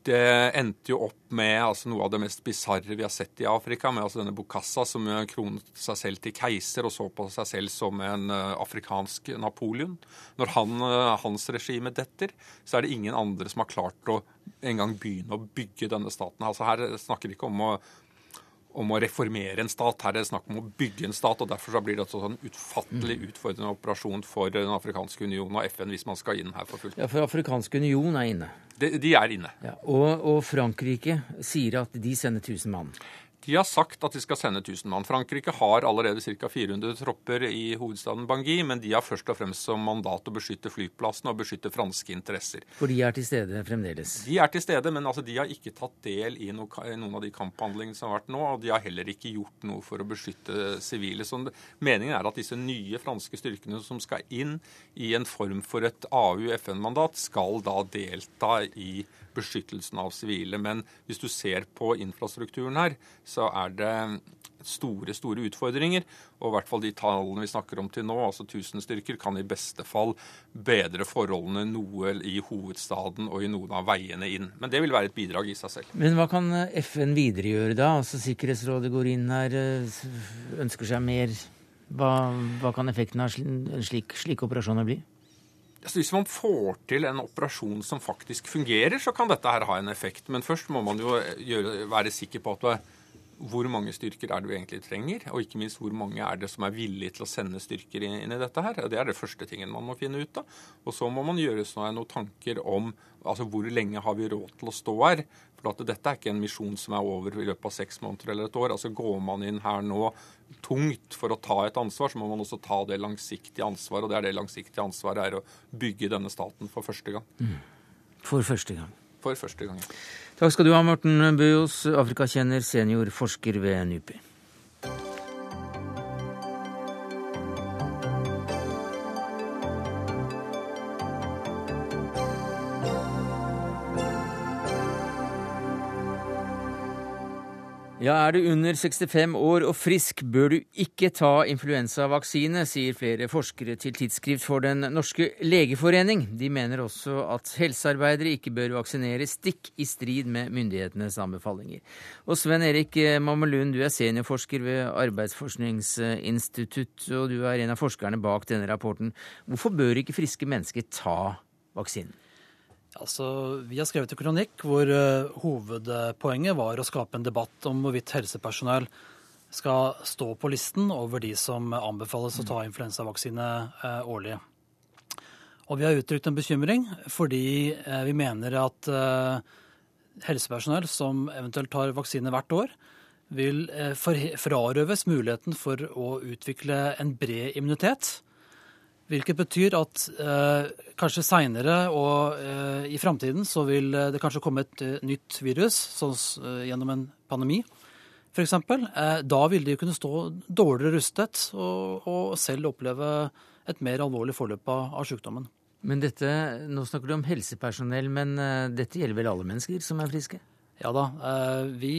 Det endte jo opp med altså, noe av det mest bisarre vi har sett i Afrika, med altså, denne Bokassa som kronet seg selv til keiser og så på seg selv som en uh, afrikansk Napoleon. Når han, uh, hans regime detter, så er det ingen andre som har klart å engang begynne å bygge denne staten. Altså, her snakker vi ikke om å om å reformere en stat. Her er det snakk om å bygge en stat, og derfor blir det også en utfattelig mm. utfordrende operasjon for Den afrikanske union og FN hvis man skal inn her for fullt. Ja, for afrikanske union er inne. De, de er inne. Ja, og, og, Frankrike sier at de sender 1000 mann. De har sagt at de skal sende 1000 mann. Frankrike har allerede ca. 400 tropper i hovedstaden Bangui, men de har først og fremst som mandat å beskytte flyplassen og beskytte franske interesser. For de er til stede fremdeles? De er til stede, men altså, de har ikke tatt del i noen av de kamphandlingene som har vært nå. Og de har heller ikke gjort noe for å beskytte sivile. Så meningen er at disse nye franske styrkene som skal inn i en form for et AU-FN-mandat, skal da delta i beskyttelsen av sivile. Men hvis du ser på infrastrukturen her, så er det store store utfordringer. Og i hvert fall de tallene vi snakker om til nå, altså 1000 styrker, kan i beste fall bedre forholdene noe i hovedstaden og i noen av veiene inn. Men det vil være et bidrag i seg selv. Men hva kan FN videre gjøre da? Altså Sikkerhetsrådet går inn her, eh, ønsker seg mer. Hva, hva kan effekten av en slik, slik operasjoner bli? Altså, hvis man får til en operasjon som faktisk fungerer, så kan dette her ha en effekt. Men først må man jo gjøre, være sikker på at hvor mange styrker er det vi egentlig trenger, og ikke minst hvor mange er det som er villige til å sende styrker inn, i dette her. Det er det første tingen man må finne ut av. Og så må man gjøre seg noen tanker om altså hvor lenge har vi råd til å stå her. For dette er ikke en misjon som er over i løpet av seks måneder eller et år. Altså Går man inn her nå tungt for å ta et ansvar, så må man også ta det langsiktige ansvaret. Og det er det langsiktige ansvaret er å bygge denne staten for første gang. Mm. For første gang. For første gang. Takk skal du ha, Morten Bøos, Afrikakjenner, seniorforsker ved NUPI. Ja, er du under 65 år og frisk, bør du ikke ta influensavaksine, sier flere forskere til Tidsskrift for Den norske legeforening. De mener også at helsearbeidere ikke bør vaksinere stikk i strid med myndighetenes anbefalinger. Og Sven Erik Mammelund, du er seniorforsker ved Arbeidsforskningsinstitutt, og du er en av forskerne bak denne rapporten. Hvorfor bør ikke friske mennesker ta vaksinen? Altså, vi har skrevet en kronikk hvor uh, hovedpoenget var å skape en debatt om hvorvidt helsepersonell skal stå på listen over de som anbefales å ta influensavaksine uh, årlig. Og vi har uttrykt en bekymring fordi uh, vi mener at helsepersonell som eventuelt tar vaksine hvert år, vil frarøves muligheten for å utvikle en bred immunitet Hvilket betyr at eh, kanskje seinere og eh, i framtiden så vil eh, det kanskje komme et eh, nytt virus, sånn eh, gjennom en pandemi f.eks. Eh, da vil de kunne stå dårligere rustet og, og, selv oppleve et mer alvorlig forløp av, av sykdommen. Men dette, Nå snakker du om helsepersonell, men dette gjelder vel alle mennesker som er friske? Ja da, vi,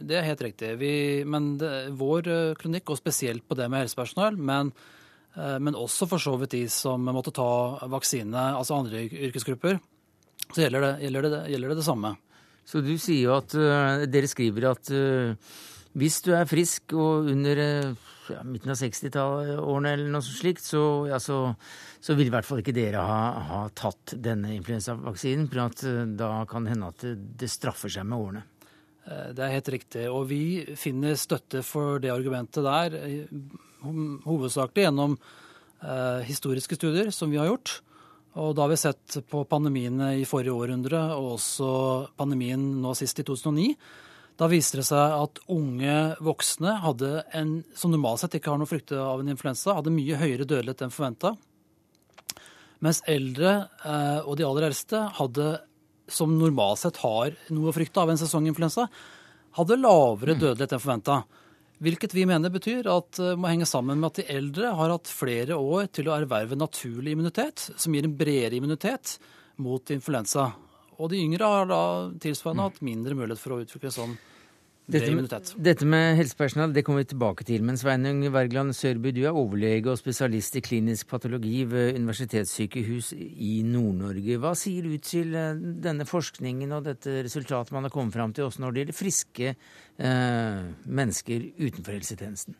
det er helt riktig. Vi, men det, vår kronikk går spesielt på det med helsepersonell. men men også for så vidt de som måtte ta vaksine, altså andre yrkesgrupper, så gjelder det gjelder det, gjelder det, det, samme. Så du sier jo at uh, dere skriver at uh, hvis du er frisk og under uh, ja, midten av 60-årene eller noe slikt, så, ja, så, så, vil i hvert fall ikke dere ha, ha tatt denne influensavaksinen. For da kan det hende at det, det straffer seg med årene. Det er helt riktig. Og vi finner støtte for det argumentet der hovedsakelig gjennom eh, historiske studier som vi har gjort. Og da har vi sett på pandemiene i forrige århundre, og også pandemien nå sist i 2009. Da viste det seg at unge voksne hadde en, som normalt sett ikke har noe frykte av en influensa, hadde mye høyere dødelighet enn forventa. Mens eldre eh, og de aller eldste hadde, som normalt sett har noe å frykte av en sesonginfluensa, hadde lavere mm. dødelighet enn forventa. Hvilket vi mener betyr at det må henge sammen med at de eldre har hatt flere år til å erverve naturlig immunitet, som gir en bredere immunitet mot influensa. Og de yngre har da tilsvarende hatt mindre mulighet for å utvikle sånn dette med, dette med helsepersonell det kommer vi tilbake til. Men Sveinung Wergeland Sørby, du er overlege og spesialist i klinisk patologi ved universitetssykehus i Nord-Norge. Hva sier du til eh, denne forskningen og dette resultatet man har kommet fram til også når det gjelder friske eh, mennesker utenfor helsetjenesten?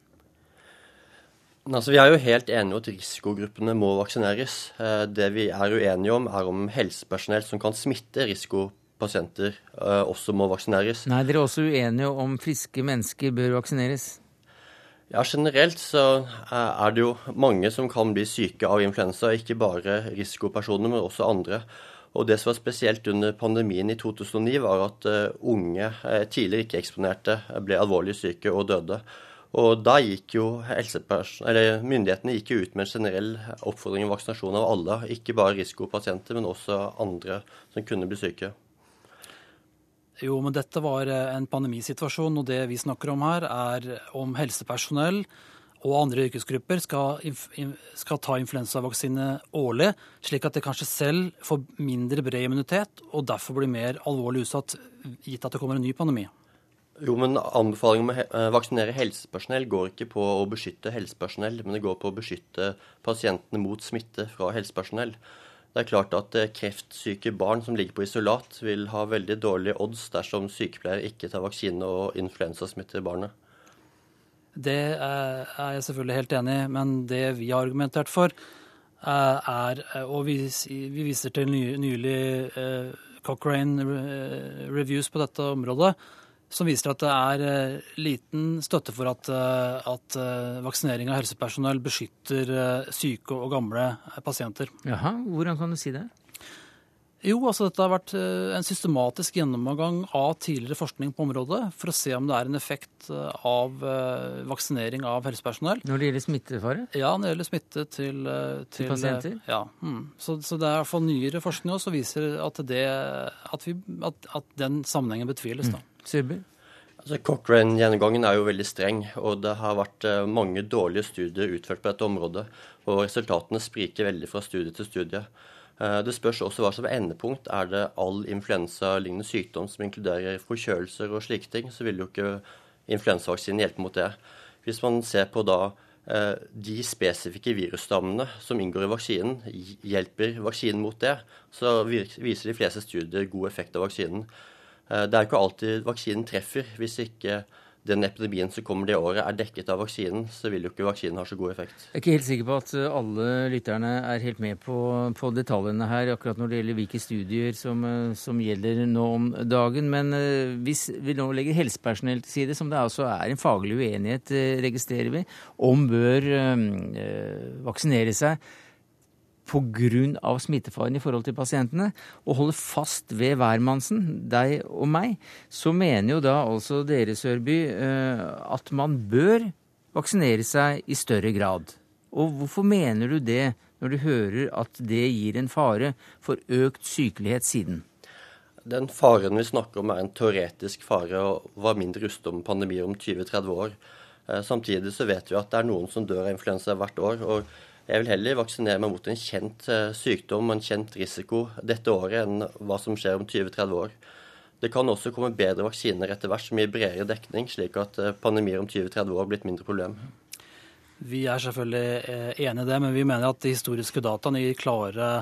Altså, vi er jo helt enige om at risikogruppene må vaksineres. Eh, det vi er uenige om, er om helsepersonell som kan smitte risikogruppene pasienter uh, også må vaksineres. Nei, Dere er også uenige om friske mennesker bør vaksineres? Ja, Generelt så eh, er det jo mange som kan bli syke av influensa. Ikke bare risikopersoner, men også andre. Og Det som var spesielt under pandemien i 2009, var at uh, unge tidligere ikke-eksponerte ble alvorlig syke og døde. Og Da gikk jo myndighetene gikk jo ut med en generell oppfordring om vaksinasjon av alle. Ikke bare risikopasienter, men også andre som kunne bli syke. Jo, men dette var eh, en pandemisituasjon, og det vi snakker om her, er om helsepersonell og andre yrkesgrupper skal, skal ta influensavaksine årlig, slik at de kanskje selv får mindre bred immunitet og derfor blir mer alvorlig utsatt gitt at det kommer en ny pandemi. Jo, men Anbefalingen om å eh, vaksinere helsepersonell går ikke på å beskytte helsepersonell, men det går på å beskytte pasientene mot smitte fra helsepersonell. Det er klart at eh, kreftsyke barn som ligger på isolat, vil ha veldig dårlige odds dersom sykepleier ikke tar vaksine og influensasmitter barnet. Det er jeg selvfølgelig helt enig i, men det vi har argumentert for, eh, er Og vi, viser til nylig eh, Cochrane reviews på dette området, som viser at det er liten støtte for at, at vaksinering av helsepersonell beskytter syke og gamle pasienter. Jaha, Hvordan kan du si det? Jo, altså dette har vært eh, en systematisk gjennomgang av tidligere forskning på området for å se om det er en effekt eh, av eh, vaksinering av helsepersonell. Når det gjelder smittefare? Ja, når det gjelder smitte til, til, til pasienter? Ja. Mm. Så, så, det er iallfall nyere forskning som viser at, det, at, vi, at, at, den sammenhengen betviles. Mm. Syrby? Altså, Cochrane-gjennomgangen er jo veldig streng, og det har vært mange dårlige studier utført på dette området. Og resultatene spriker veldig fra studie til studie. Eh, det spørs også hva som er endepunkt. Er det all influensalignende sykdom som inkluderer forkjølelser og slike ting, så vil jo ikke influensavaksinen hjelpe mot det. Hvis man ser på da eh, de spesifikke virusstammene som inngår i vaksinen, hjelper vaksinen mot det, så viser de fleste studier god effekt av vaksinen. Eh, det er ikke alltid vaksinen treffer hvis ikke den epidemien som kommer det året, er dekket av vaksinen, så vil jo ikke vaksinen ha så god effekt. Jeg er ikke helt sikker på at eh, alle lytterne er helt med på, på detaljene her, akkurat når det gjelder hvilke studier som, eh, som gjelder nå om dagen. Men hvis vi nå legger helsepersonell til side, som det altså er en faglig uenighet, registrerer vi, om bør øh, vaksinere seg pga. smittefaren i forhold til pasientene, og holder fast ved hvermannsen, deg og meg, så mener jo da altså dere, Sørby, eh, at man bør vaksinere seg i større grad. Og hvorfor mener du det, når du hører at det gir en fare for økt sykelighet siden? Den faren vi snakker om, er en teoretisk fare og var mindre rustet om pandemier om 20-30 år. Eh, samtidig så vet vi at det er noen som dør av influensa hvert år. og jeg vil heller vaksinere meg mot en kjent eh, sykdom og en kjent risiko dette året enn hva som skjer om 20-30 år. Det kan også komme bedre vaksiner etter hvert som gir bredere dekning, slik at eh, pandemier om 20-30 år blir et mindre problem. Vi er selvfølgelig eh, enig i det, men vi mener at de historiske dataene gir klare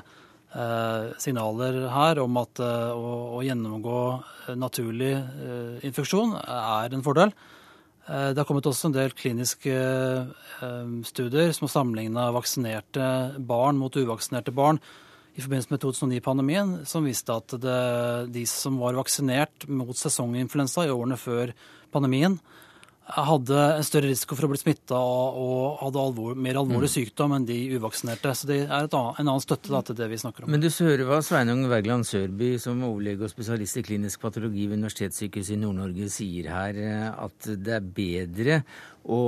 signaler her om at å, gjennomgå naturlig infeksjon er en fordel. Eh, det har kommet også en del kliniske eh, studier som har sammenligna vaksinerte barn mot uvaksinerte barn i forbindelse med 2009-pandemien, som viste at det, de som var vaksinert mot sesonginfluensa i årene før pandemien, hadde en større risiko for å bli smitta og hadde alvor, mer alvorlig mm. sykdom enn de uvaksinerte. Så det er annet, en annen støtte da, til det vi snakker om. Men du hører hva Sveinung Wergeland Sørby, som overlege og spesialist i klinisk patologi ved Universitetssykehuset i Nord-Norge, sier her eh, at det er bedre å,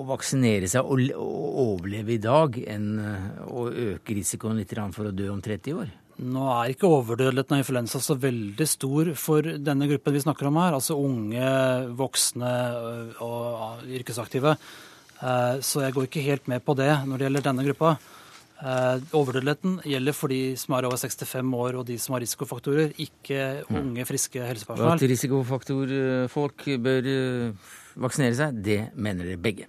å vaksinere seg og, og overleve i dag enn eh, å øke risikoen litt for å dø om 30 år? Nå er ikke overdødeligheten av influensa så veldig stor for denne gruppen vi snakker om her, altså unge, voksne øh, og yrkesaktive. Eh, så jeg går ikke helt med på det når det gjelder denne gruppa. Eh, overdødeligheten gjelder for de som er over 65 år og de som har risikofaktorer, ikke unge, friske helsepersonell. At risikofaktorfolk bør øh, vaksinere seg, det mener dere begge.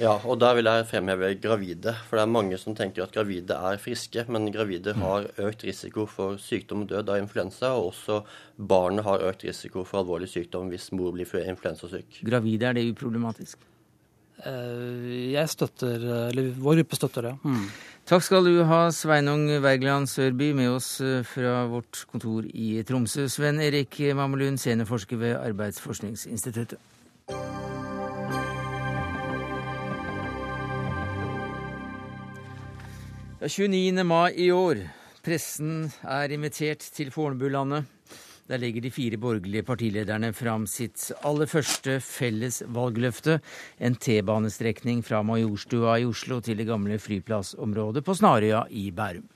Ja, og der vil jeg fremheve gravide. For det er mange som tenker at gravide er friske, men gravide mm. har økt risiko for sykdom og død av influensa. Og også barnet har økt risiko for alvorlig sykdom hvis mor blir influensasyk. Gravide, er det uproblematisk? Eh, jeg støtter, eller Vår gruppe støtter det. Mm. Takk skal du ha, Sveinung Wergeland Sørby, med oss eh, fra vårt kontor i Tromsø. Sven Erik Mamelund, seniorforsker ved Arbeidsforskningsinstituttet. 29. mai i år. Pressen er invitert til Fornebulandet. Der legger de fire borgerlige partilederne fram sitt aller første felles valgløfte. En T-banestrekning fra Majorstua i Oslo til det gamle flyplassområdet på Snarøya i Bærum.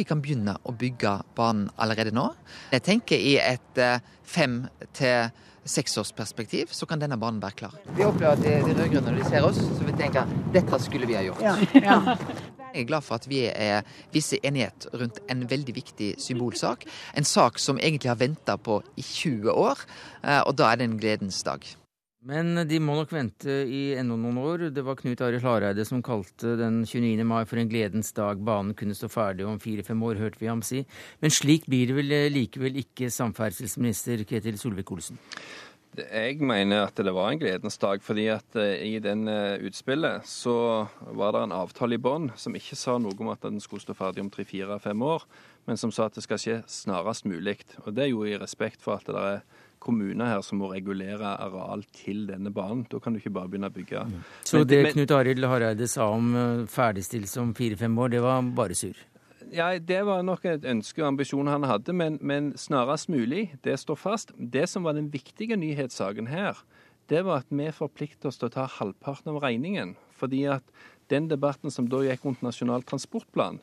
Vi kan begynne å bygge banen allerede nå. Jeg tenker i et eh, fem til seksårsperspektiv så kan denne banen være klar. Vi opplever at de, de rød-grønne når de ser oss, så vi tenker dette skulle vi ha gjort. Ja. Ja. Jeg er glad for at vi er visse enighet rundt en veldig viktig symbolsak. En sak som egentlig har venta på i 20 år, eh, og da er det en gledens dag. Men de må nok vente i enda noen år. Det var Knut Arild Hareide som kalte den 29. mai for en gledens dag. Banen kunne stå ferdig om fire-fem år, hørte vi ham si. Men slik blir det vel likevel ikke, samferdselsminister Ketil Solvik-Olsen? Jeg mener at det var en gledens dag, fordi at eh, i den eh, utspillet så var det en avtale i bånn som ikke sa noe om at den skulle stå ferdig om tre-fire-fem år, men som sa at det skal skje snarest mulig. Og Det er jo i respekt for at det er kommuner her som må regulere areal til denne banen. Da kan du ikke bare begynne å bygge. Så det Knut Arild Hareide sa om eh, ferdigstillelse om fire-fem år, det var bare surr? Ja, Det var nok et ønske og ambisjon han hadde, men, men snarest mulig. Det står fast. Det som var den viktige nyhetssaken her, det var at vi forplikter oss til å ta halvparten av regningen. Fordi at den debatten som da gikk rundt Nasjonal transportplan,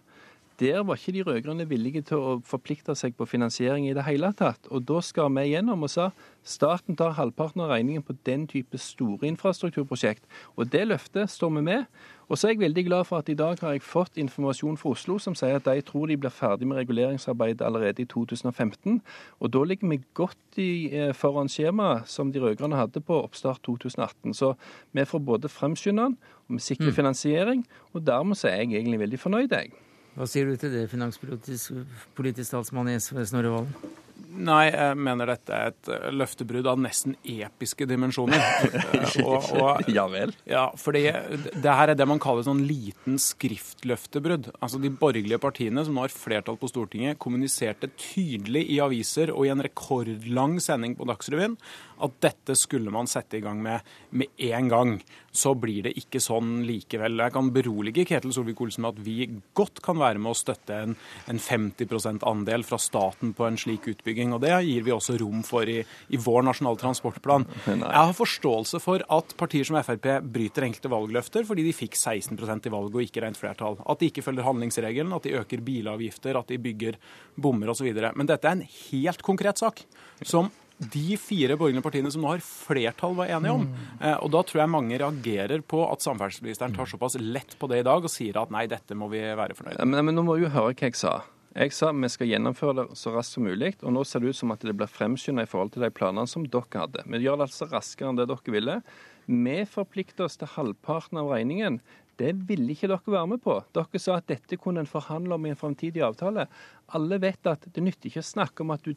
der var ikke de rød-grønne villige til å forplikte seg på finansiering i det hele tatt. Og da skar vi gjennom og sa staten tar halvparten av regningen på den type store infrastrukturprosjekt. Og det løftet står vi med. Og så er jeg veldig glad for at i dag har jeg fått informasjon fra Oslo som sier at de tror de blir ferdig med reguleringsarbeidet allerede i 2015. Og da ligger vi godt i, eh, foran skjemaet som de rød-grønne hadde på oppstart 2018. Så vi får både fremskynde den, og vi sikrer mm. finansiering. Og dermed så er jeg egentlig veldig fornøyd, jeg. Hva sier du til det, finanspolitisk politisk talsmann i SV, Snorre Valen? Nei, jeg mener dette er et eh, løftebrudd av nesten episke dimensjoner. og, og, ja vel? Ja, fordi det her er det man kaller sånn liten skriftløftebrudd. Altså De borgerlige partiene som nå har flertall på Stortinget, kommuniserte tydelig i aviser og i en rekordlang sending på Dagsrevyen at dette skulle man sette i gang med med en gang. Så blir det ikke sånn likevel. Jeg kan berolige Ketil Solvik-Olsen med at vi godt kan være med å støtte en, en 50% andel fra staten på en slik utbygging. Og Det gir vi også rom for i, i vår nasjonale transportplan. Jeg har forståelse for at partier som Frp bryter enkelte valgløfter fordi de fikk 16% i valget og ikke rent flertall. At de ikke følger handlingsregelen, at de øker bilavgifter, at de bygger bommer osv. Men dette er en helt konkret sak som de fire borgerlige partiene som nå har flertall, var enige om. Mm. Og Da tror jeg mange reagerer på at samferdselsministeren tar såpass lett på det i dag og sier at nei, dette må vi være fornøyd med. Men, men nå må du jo høre hva jeg sa. Jeg sa vi skal gjennomføre det så raskt som mulig, og nå ser det ut som at det blir fremskynda i forhold til de planene som dere hadde. Vi gjør det altså raskere enn det dere ville. Vi forplikter oss til halvparten av regningen. Det ville ikke dere være med på. Dere sa at dette kunne en forhandle om i en framtidig avtale. Alle vet at det nytter ikke å snakke om at du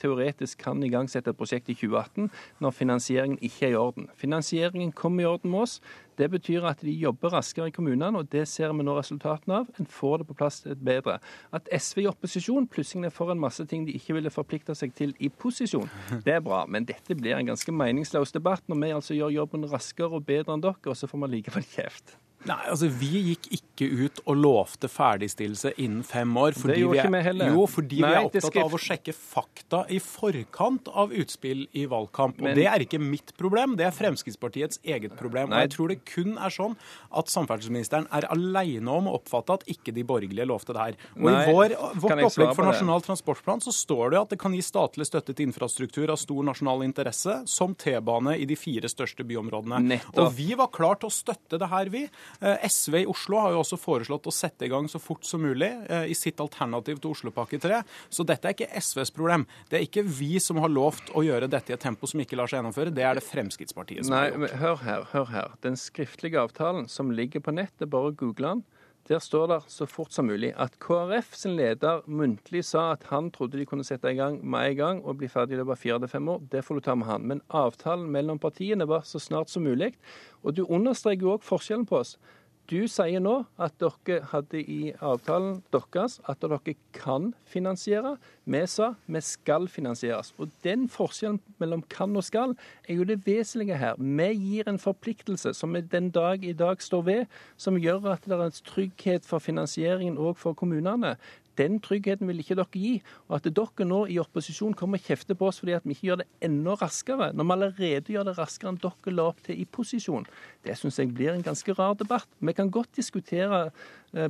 teoretisk kan igangsette et prosjekt i 2018 når finansieringen ikke er i orden. Finansieringen kommer i orden med oss. Det betyr at de jobber raskere i kommunene, og det ser vi nå resultatene av. En får det på plass bedre. At SV i opposisjon plutselig er for en masse ting de ikke ville forplikte seg til i posisjon, det er bra. Men dette blir en ganske meningsløs debatt når vi altså gjør jobben raskere og bedre enn dere, og så får vi likevel kjeft. Nei, altså Vi gikk ikke ut og lovte ferdigstillelse innen fem år. det gjorde ikke vi heller. Jo, fordi Nei, vi er opptatt av å sjekke fakta i forkant av utspill i valgkamp. Men... Og Det er ikke mitt problem, det er Fremskrittspartiets eget problem. Nei. Og jeg tror det kun er sånn at samferdselsministeren er aleine om å oppfatte at ikke de borgerlige lovte det her. Og Nei, I vår, vårt opplegg for Nasjonal transportplan så står det at det kan gi statlig støtte til infrastruktur av stor nasjonal interesse, som T-bane i de fire største byområdene. Nettopp. Og vi var klar til å støtte det her, vi. Eh, SV i Oslo har jo også foreslått å sette i gang så fort som mulig eh, i sitt alternativ til Oslopakke 3. Så dette er ikke SVs problem. Det er ikke vi som har lovt å gjøre dette i et tempo som ikke lar seg gjennomføre. Det er det Fremskrittspartiet som Nei, har gjort. Nei, Hør her, hør her. Den skriftlige avtalen som ligger på nettet, bare google den. Der står det så fort som mulig at KrF sin leder muntlig sa at han trodde de kunne sette i gang med en gang og bli ferdig i løpet av fire til fem år. Det får du ta med han. Men avtalen mellom partiene var så snart som mulig. Og du understreker jo òg forskjellen på oss. Du sier nå at dere hadde i avtalen deres at dere kan finansiere. Vi sa vi skal finansieres. Og den forskjellen mellom kan og skal er jo det vesentlige her. Vi gir en forpliktelse som vi den dag i dag står ved, som gjør at det er en trygghet for finansieringen òg for kommunene. Den tryggheten vil ikke dere gi. Og at dere nå i opposisjon kommer og kjefter på oss fordi at vi ikke gjør det enda raskere, når vi allerede gjør det raskere enn dere la opp til i posisjon, det syns jeg blir en ganske rar debatt. Vi kan godt diskutere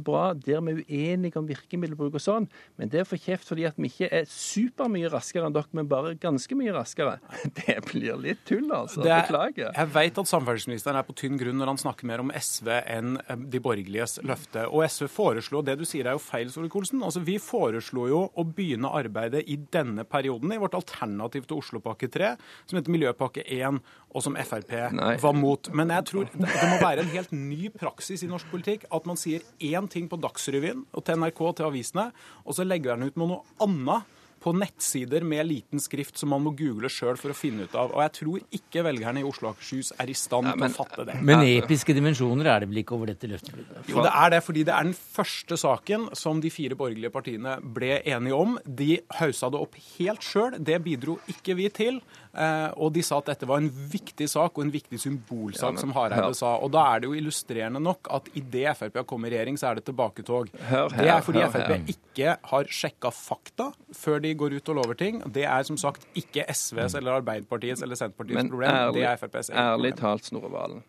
bra der vi er uenige om virkemiddelbruk og sånn, men det er for kjeft fordi at vi ikke er supermye raskere enn dere, men bare ganske mye raskere. Det blir litt tull, altså. Er, Beklager. Jeg vet at samferdselsministeren er på tynn grunn når han snakker mer om SV enn eh, de borgerliges løfte. Og SV foreslo, det du sier er jo feil, Solvik-Olsen. Altså, vi foreslo jo å begynne arbeidet i denne perioden i vårt alternativ til Oslopakke 3, som heter Miljøpakke 1, og som Frp Nei. var mot. Men jeg tror det må være en helt ny praksis i norsk politikk at man sier én ting på Dagsrevyen og til NRK og til avisene, og så legger han ut med noe annet på nettsider med liten skrift som man må google sjøl for å finne ut av. Og jeg tror ikke velgerne i Oslo og Akershus er i stand til å fatte det. Men episke dimensjoner er det vel ikke over dette løftebruddet? Jo, det er det, fordi det er den første saken som de fire borgerlige partiene ble enige om. De haussa det opp helt sjøl. Det bidro ikke vi til. Eh, og de sa at dette var en viktig sak og en viktig symbolsak, ja, men, som Hareide ja. sa. Og da er det jo illustrerende nok at idet Frp har kommet i regjering, så er det tilbaketog. Hør, hør, det er fordi hør, Frp ikke har sjekka fakta før de går ut og lover ting. Det er som sagt ikke SVs eller Arbeiderpartiets eller Senterpartiets men, problem. Ærlig, det er FrPs eget ærlig talt, Snorre Valen.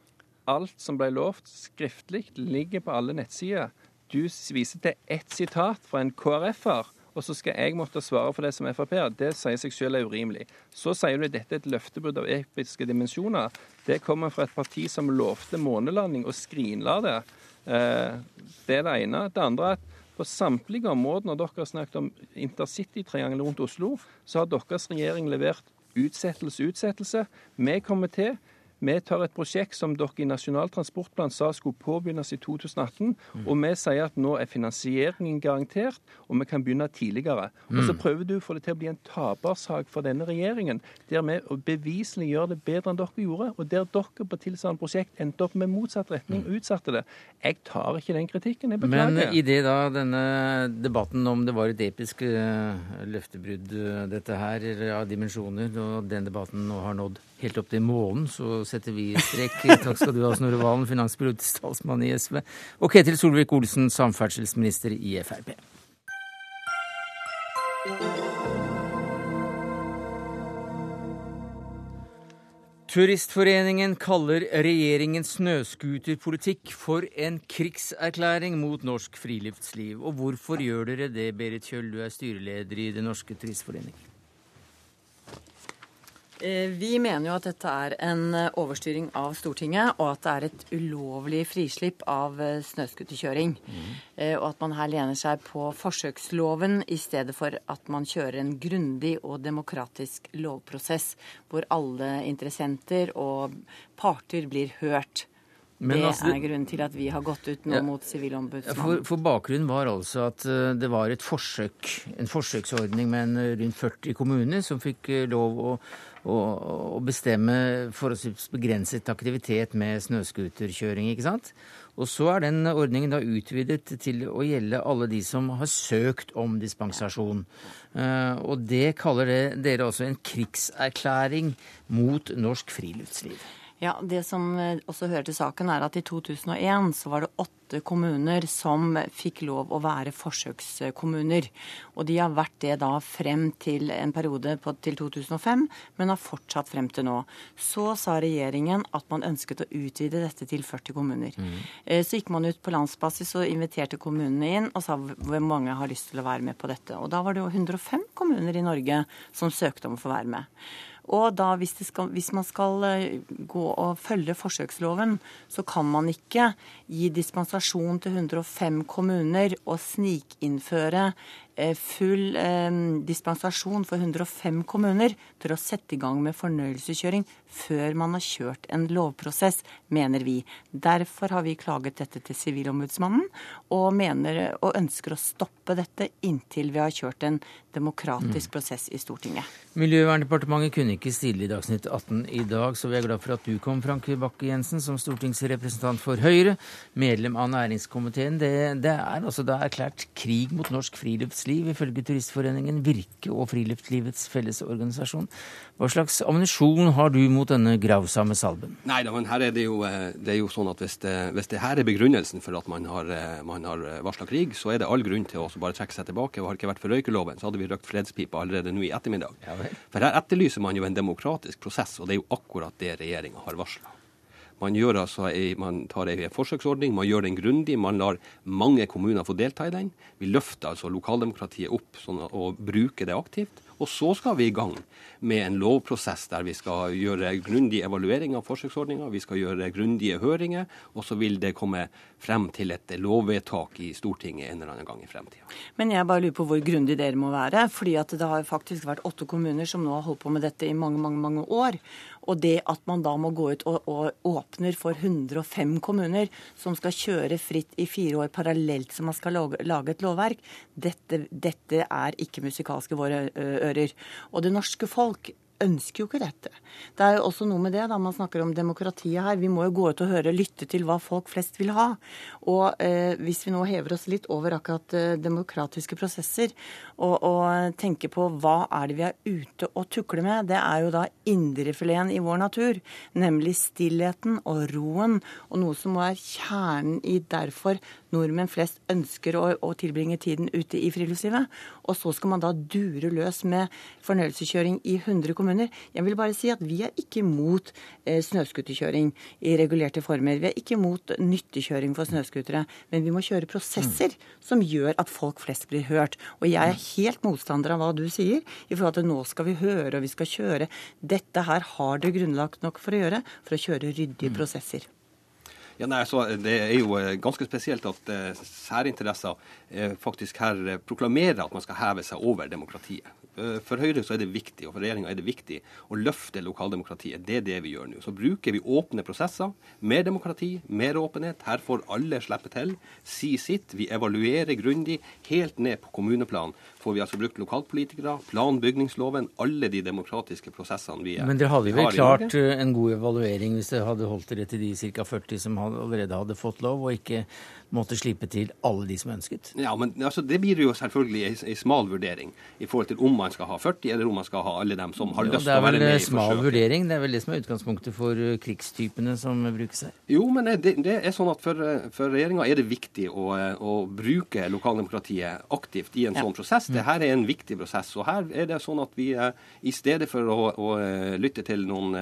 Alt som ble lovt skriftlig, ligger på alle nettsider. Du viser til ett sitat fra en KrF-er og så skal jeg måtte svare for det som Frp-er. Det sier seg selv er urimelig. Så sier du at dette er et løftebrudd av episke dimensjoner. Det kommer fra et parti som lovte månelanding og skrinla det. Eh, det er det ene. Det andre er at på samtlige områder når dere har snakket om intercitytriangelet rundt Oslo, så har deres regjering levert utsettelse, utsettelse. Vi kommer til vi tar et prosjekt som dere i Nasjonal transportplan sa skulle påbegynnes i 2018, mm. og vi sier at nå er finansieringen garantert, og vi kan begynne tidligere. Mm. Og Så prøver du å få det til å bli en tapersak for denne regjeringen, der vi beviselig gjør det bedre enn dere gjorde, og der dere på tilsvarende prosjekt endte opp med motsatt retning og utsatte det. Jeg tar ikke den kritikken. Jeg beklager. Men i det da denne debatten om det var et episk uh, løftebrudd, uh, dette her, av dimensjoner, og den debatten nå har nådd helt opp til månen, så setter vi strek. Takk skal du ha, Snorre Valen, finanspolitisk talsmann i SV. Og Ketil Solvik-Olsen, samferdselsminister i Frp. Turistforeningen kaller regjeringens snøscooterpolitikk for en krigserklæring mot norsk friluftsliv. Og hvorfor gjør dere det, Berit Kjøll, du er styreleder i Den norske turistforening? Eh, vi mener jo at dette er en eh, overstyring av Stortinget, og at det er et ulovlig frislipp av eh, snøscooterkjøring. Mm. Og at man her lener seg på forsøksloven i stedet for at man kjører en grundig og demokratisk lovprosess hvor alle interessenter og parter blir hørt. Men det altså, er grunnen til at vi har gått ut nå ja, mot Sivilombudsmannen. For, for, bakgrunnen var altså at det var et forsøk, en forsøksordning med en rundt 40 kommuner som fikk lov å å, bestemme forholdsvis begrenset aktivitet med snøscooterkjøring. ikke sant? Og så er den ordningen da utvidet til å gjelde alle de som har søkt om dispensasjon. Og det kaller det, dere også en krigserklæring mot norsk friluftsliv. Ja, Det som eh, også hører til saken, er at i 2001 så var det åtte kommuner som fikk lov å være forsøkskommuner. Og de har vært det da frem til en periode på, til 2005, men har fortsatt frem til nå. Så sa regjeringen at man ønsket å utvide dette til 40 kommuner. Mm. Eh, så gikk man ut på landsbasis og inviterte kommunene inn og sa hvor mange har lyst til å være med på dette. Og da var det jo 105 kommuner i Norge som søkte om å få være med. Og da, hvis, skal, hvis, man skal eh, gå og følge forsøksloven, så kan man ikke gi dispensasjon til 105 kommuner og snikinnføre full eh, dispensasjon for 105 kommuner til å sette i gang med fornøyelseskjøring før man har kjørt en lovprosess, mener vi. Derfor har vi klaget dette til Sivilombudsmannen, og, mener, og ønsker å stoppe dette inntil vi har kjørt en demokratisk mm. prosess i Stortinget. Miljøverndepartementet kunne ikke stille i Dagsnytt 18 i dag, så vi er glad for at du kom, Frank Bakke-Jensen, som stortingsrepresentant for Høyre, medlem av næringskomiteen. Det, det er altså da erklært krig mot norsk friluftsliv friluftsliv, ifølge Turistforeningen Virke og Friluftslivets Fellesorganisasjon. Hva slags ammunisjon har du mot denne grausomme salben? Nei da, men her er det jo, eh, det er jo sånn at hvis det, hvis det, her er begrunnelsen for at man har, eh, man har eh, varsla krig, så er det all grunn til å bare trekke seg tilbake. Og har det ikke vært for røykeloven, så hadde vi røkt fredspipa allerede nå i ettermiddag. Ja, for her etterlyser man jo en demokratisk prosess, og det er jo akkurat det regjeringa har varsla. Man, altså man tar en forsøksordning, man gjør den grundig. Man lar mange kommuner få delta i den. Vi løfter altså lokaldemokratiet opp sånn, og bruker det aktivt. Og så skal vi i gang med en lovprosess der vi skal gjøre grundig evaluering av forsøksordninga, vi skal gjøre grundige høringer, og så vil det komme frem til et lovvedtak i Stortinget en eller annen gang i fremtida. Men jeg bare lurer på hvor grundig dere må være. fordi at det har faktisk vært åtte kommuner som nå har holdt på med dette i mange, mange, mange år. Og det at man da må gå ut og, og åpner for 105 kommuner som skal kjøre fritt i fire år parallelt som man skal lage, lage et lovverk, dette, dette er ikke musikalske våre ører. Og det norske folk ønsker jo ikke dette. Det er jo også noe med det, da man snakker om demokratiet her. Vi må jo gå ut og høre, lytte til hva folk flest vil ha. Og eh, hvis vi nå hever oss litt over akkurat eh, demokratiske prosesser, og, og, tenker på hva er det vi er ute og tukler med, det er jo da indrefileten i vår natur. Nemlig stillheten og roen, og noe som være kjernen i derfor nordmenn flest ønsker å, å tilbringe tiden ute i friluftslivet. Og så skal man da dure løs med fornøyelseskjøring i 100 kommuner. Jeg vil bare si at vi er ikke imot eh, snøscooterkjøring i regulerte former. Vi er ikke imot nyttekjøring for snøscootere. Men vi må kjøre prosesser mm. som gjør at folk flest blir hørt. Og jeg er helt motstander av hva du sier, i forhold til nå skal vi høre og vi skal kjøre. Dette her har dere grunnlag nok for å gjøre, for å kjøre ryddige mm. prosesser. Ja, nei, så Det er jo eh, ganske spesielt at eh, særinteresser faktisk her proklamerer at man skal heve seg over demokratiet. Eh, for Høyre så er det viktig, og for regjeringa er det viktig å løfte lokaldemokratiet. Det er det vi gjør nå. Så bruker vi åpne prosesser. Mer demokrati, mer åpenhet. Her får alle slippe til. Si sitt. Vi evaluerer grundig. Helt ned på kommuneplan får vi altså brukt lokalpolitikere, planbygningsloven, alle de demokratiske prosessene vi har. Men dere hadde vel klart en god evaluering hvis dere hadde holdt dere til de ca. 40 som allerede hadde fått lov, og ikke måtte slippe til alle de som ønsket? Ja, men altså, Det blir jo selvfølgelig en smal vurdering i forhold til om man skal ha 40, eller om man skal ha alle dem som har lyst til å være med i forsøket. Det er vel smal vurdering, det er vel det som er utgangspunktet for eh, krigstypene som brukes her? Jo, men det, det er sånn at for, eh, for regjeringa er det viktig å, eh, å, bruke lokaldemokratiet aktivt i en ja. sånn prosess. Dette er en viktig prosess. og Her er det sånn at vi i stedet for å, å lytte til noen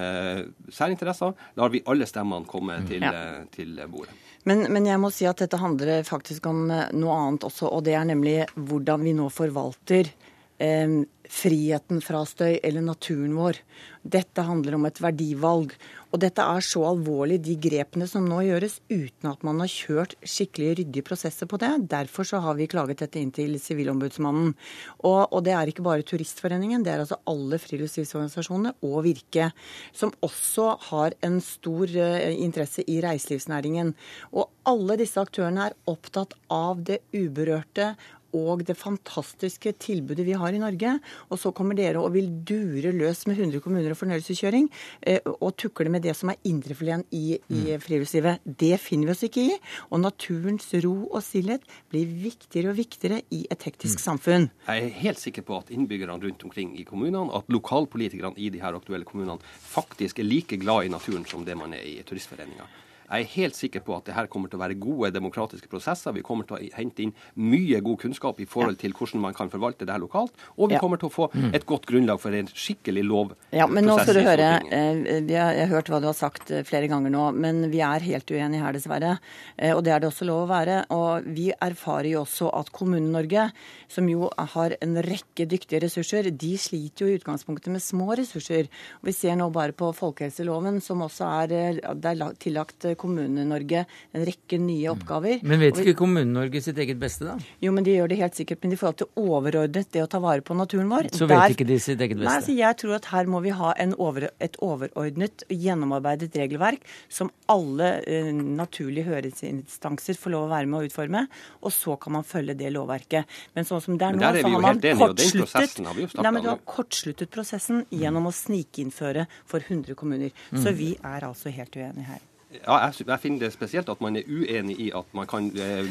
særinteresser, lar vi alle stemmene komme til, ja. til bordet. Men, men, jeg må si at dette handler faktisk om eh, noe annet også, og det er nemlig hvordan vi nå forvalter eh, friheten fra støy, eller naturen vår. Dette handler om et verdivalg. Og dette er så alvorlig, de grepene som nå gjøres, uten at man har kjørt skikkelig ryddige prosesser på det. Derfor så har vi klaget dette inn til Sivilombudsmannen. Og, og, det er ikke bare Turistforeningen, det er altså alle friluftslivsorganisasjonene og Virke, som også har en stor uh, interesse i reiselivsnæringen. Og alle disse aktørene er opptatt av det uberørte og det fantastiske tilbudet vi har i Norge. Og så kommer dere og vil dure løs med 100 kommuner og fornøyelseskjøring eh, og tukle med det som er indrefileten i, i mm. friluftslivet. Det finner vi oss ikke i. Og naturens ro og stillhet blir viktigere og viktigere i et hektisk mm. samfunn. Jeg er helt sikker på at innbyggerne rundt omkring i kommunene, at lokalpolitikerne i de her aktuelle kommunene faktisk er like glad i naturen som det man er i Turistforeninga. Jeg er helt sikker på at det her kommer til å være gode demokratiske prosesser. Vi kommer til å hente inn mye god kunnskap i forhold til hvordan man kan forvalte det her lokalt. Og vi kommer til å få mm. et godt grunnlag for en skikkelig lovprosess. Ja, men nå skal du høre. Eh, jeg har hørt hva du har sagt eh, flere ganger nå, men vi er helt uenige her, dessverre. Eh, og det er det også lov å være. Og vi erfarer jo også at Kommune-Norge, som jo har en rekke dyktige ressurser, de sliter jo i utgangspunktet med små ressurser. Og vi ser nå bare på folkehelseloven, som også er, det er tillagt Kommune-Norge en rekke nye oppgaver. Men vet ikke Kommune-Norge sitt eget beste, da? Jo, men de gjør det helt sikkert. Men i forhold til overordnet det å ta vare på naturen vår Så vet der, ikke de sitt eget beste? Nei, så jeg tror at her må vi ha over, et overordnet, gjennomarbeidet regelverk som alle uh, naturlige høringsinstanser får lov å være med å utforme. Og så kan man følge det lovverket. Men sånn som det er nå, så har man kortsluttet, nei, men du har kortsluttet prosessen gjennom å snikinnføre for 100 kommuner. Mm. Så vi er altså helt uenige her. Ja, jeg, jeg, finner det spesielt at man er uenig i at man kan eh,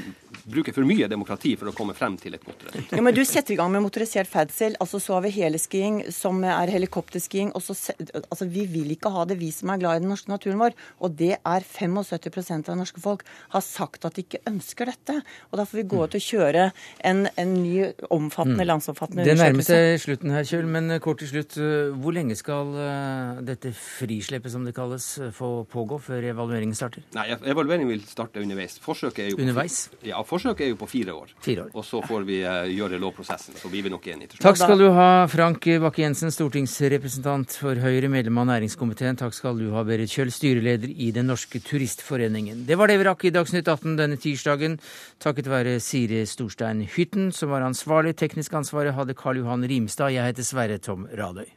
bruke for mye demokrati for å komme frem til et godt resultat. Ja, men Du setter i gang med motorisert ferdsel, altså så har vi heleskiing, som er helikopterskiing. altså Vi vil ikke ha det, vi som er glad i den norske naturen vår. Og det er 75 av norske folk har sagt at de ikke ønsker dette. Og da får vi gå ut og kjøre en, en ny omfattende, mm. landsomfattende undersøkelse. Det nærmer seg slutten her, Kjøl, men kort til slutt. Hvor lenge skal uh, dette frisleppet, som det kalles, få pågå før evalueringen evalueringen starter? Nei, Evalueringen vil starte underveis. Forsøket er jo, underveis? På, ja, forsøket er jo på fire år. Fire år. Og så får vi uh, gjøre lovprosessen. Så blir vi nok enige til slutt. Takk skal du ha, Frank Bakke-Jensen, stortingsrepresentant for Høyre, medlem av næringskomiteen. Takk skal du ha, Berit Kjøll, styreleder i Den norske turistforeningen. Det var det vi rakk i Dagsnytt 18 denne tirsdagen. Takket være Siri Storstein Hytten, som var ansvarlig. Teknisk ansvaret hadde Karl Johan Rimstad. Jeg heter Sverre Tom Radøy.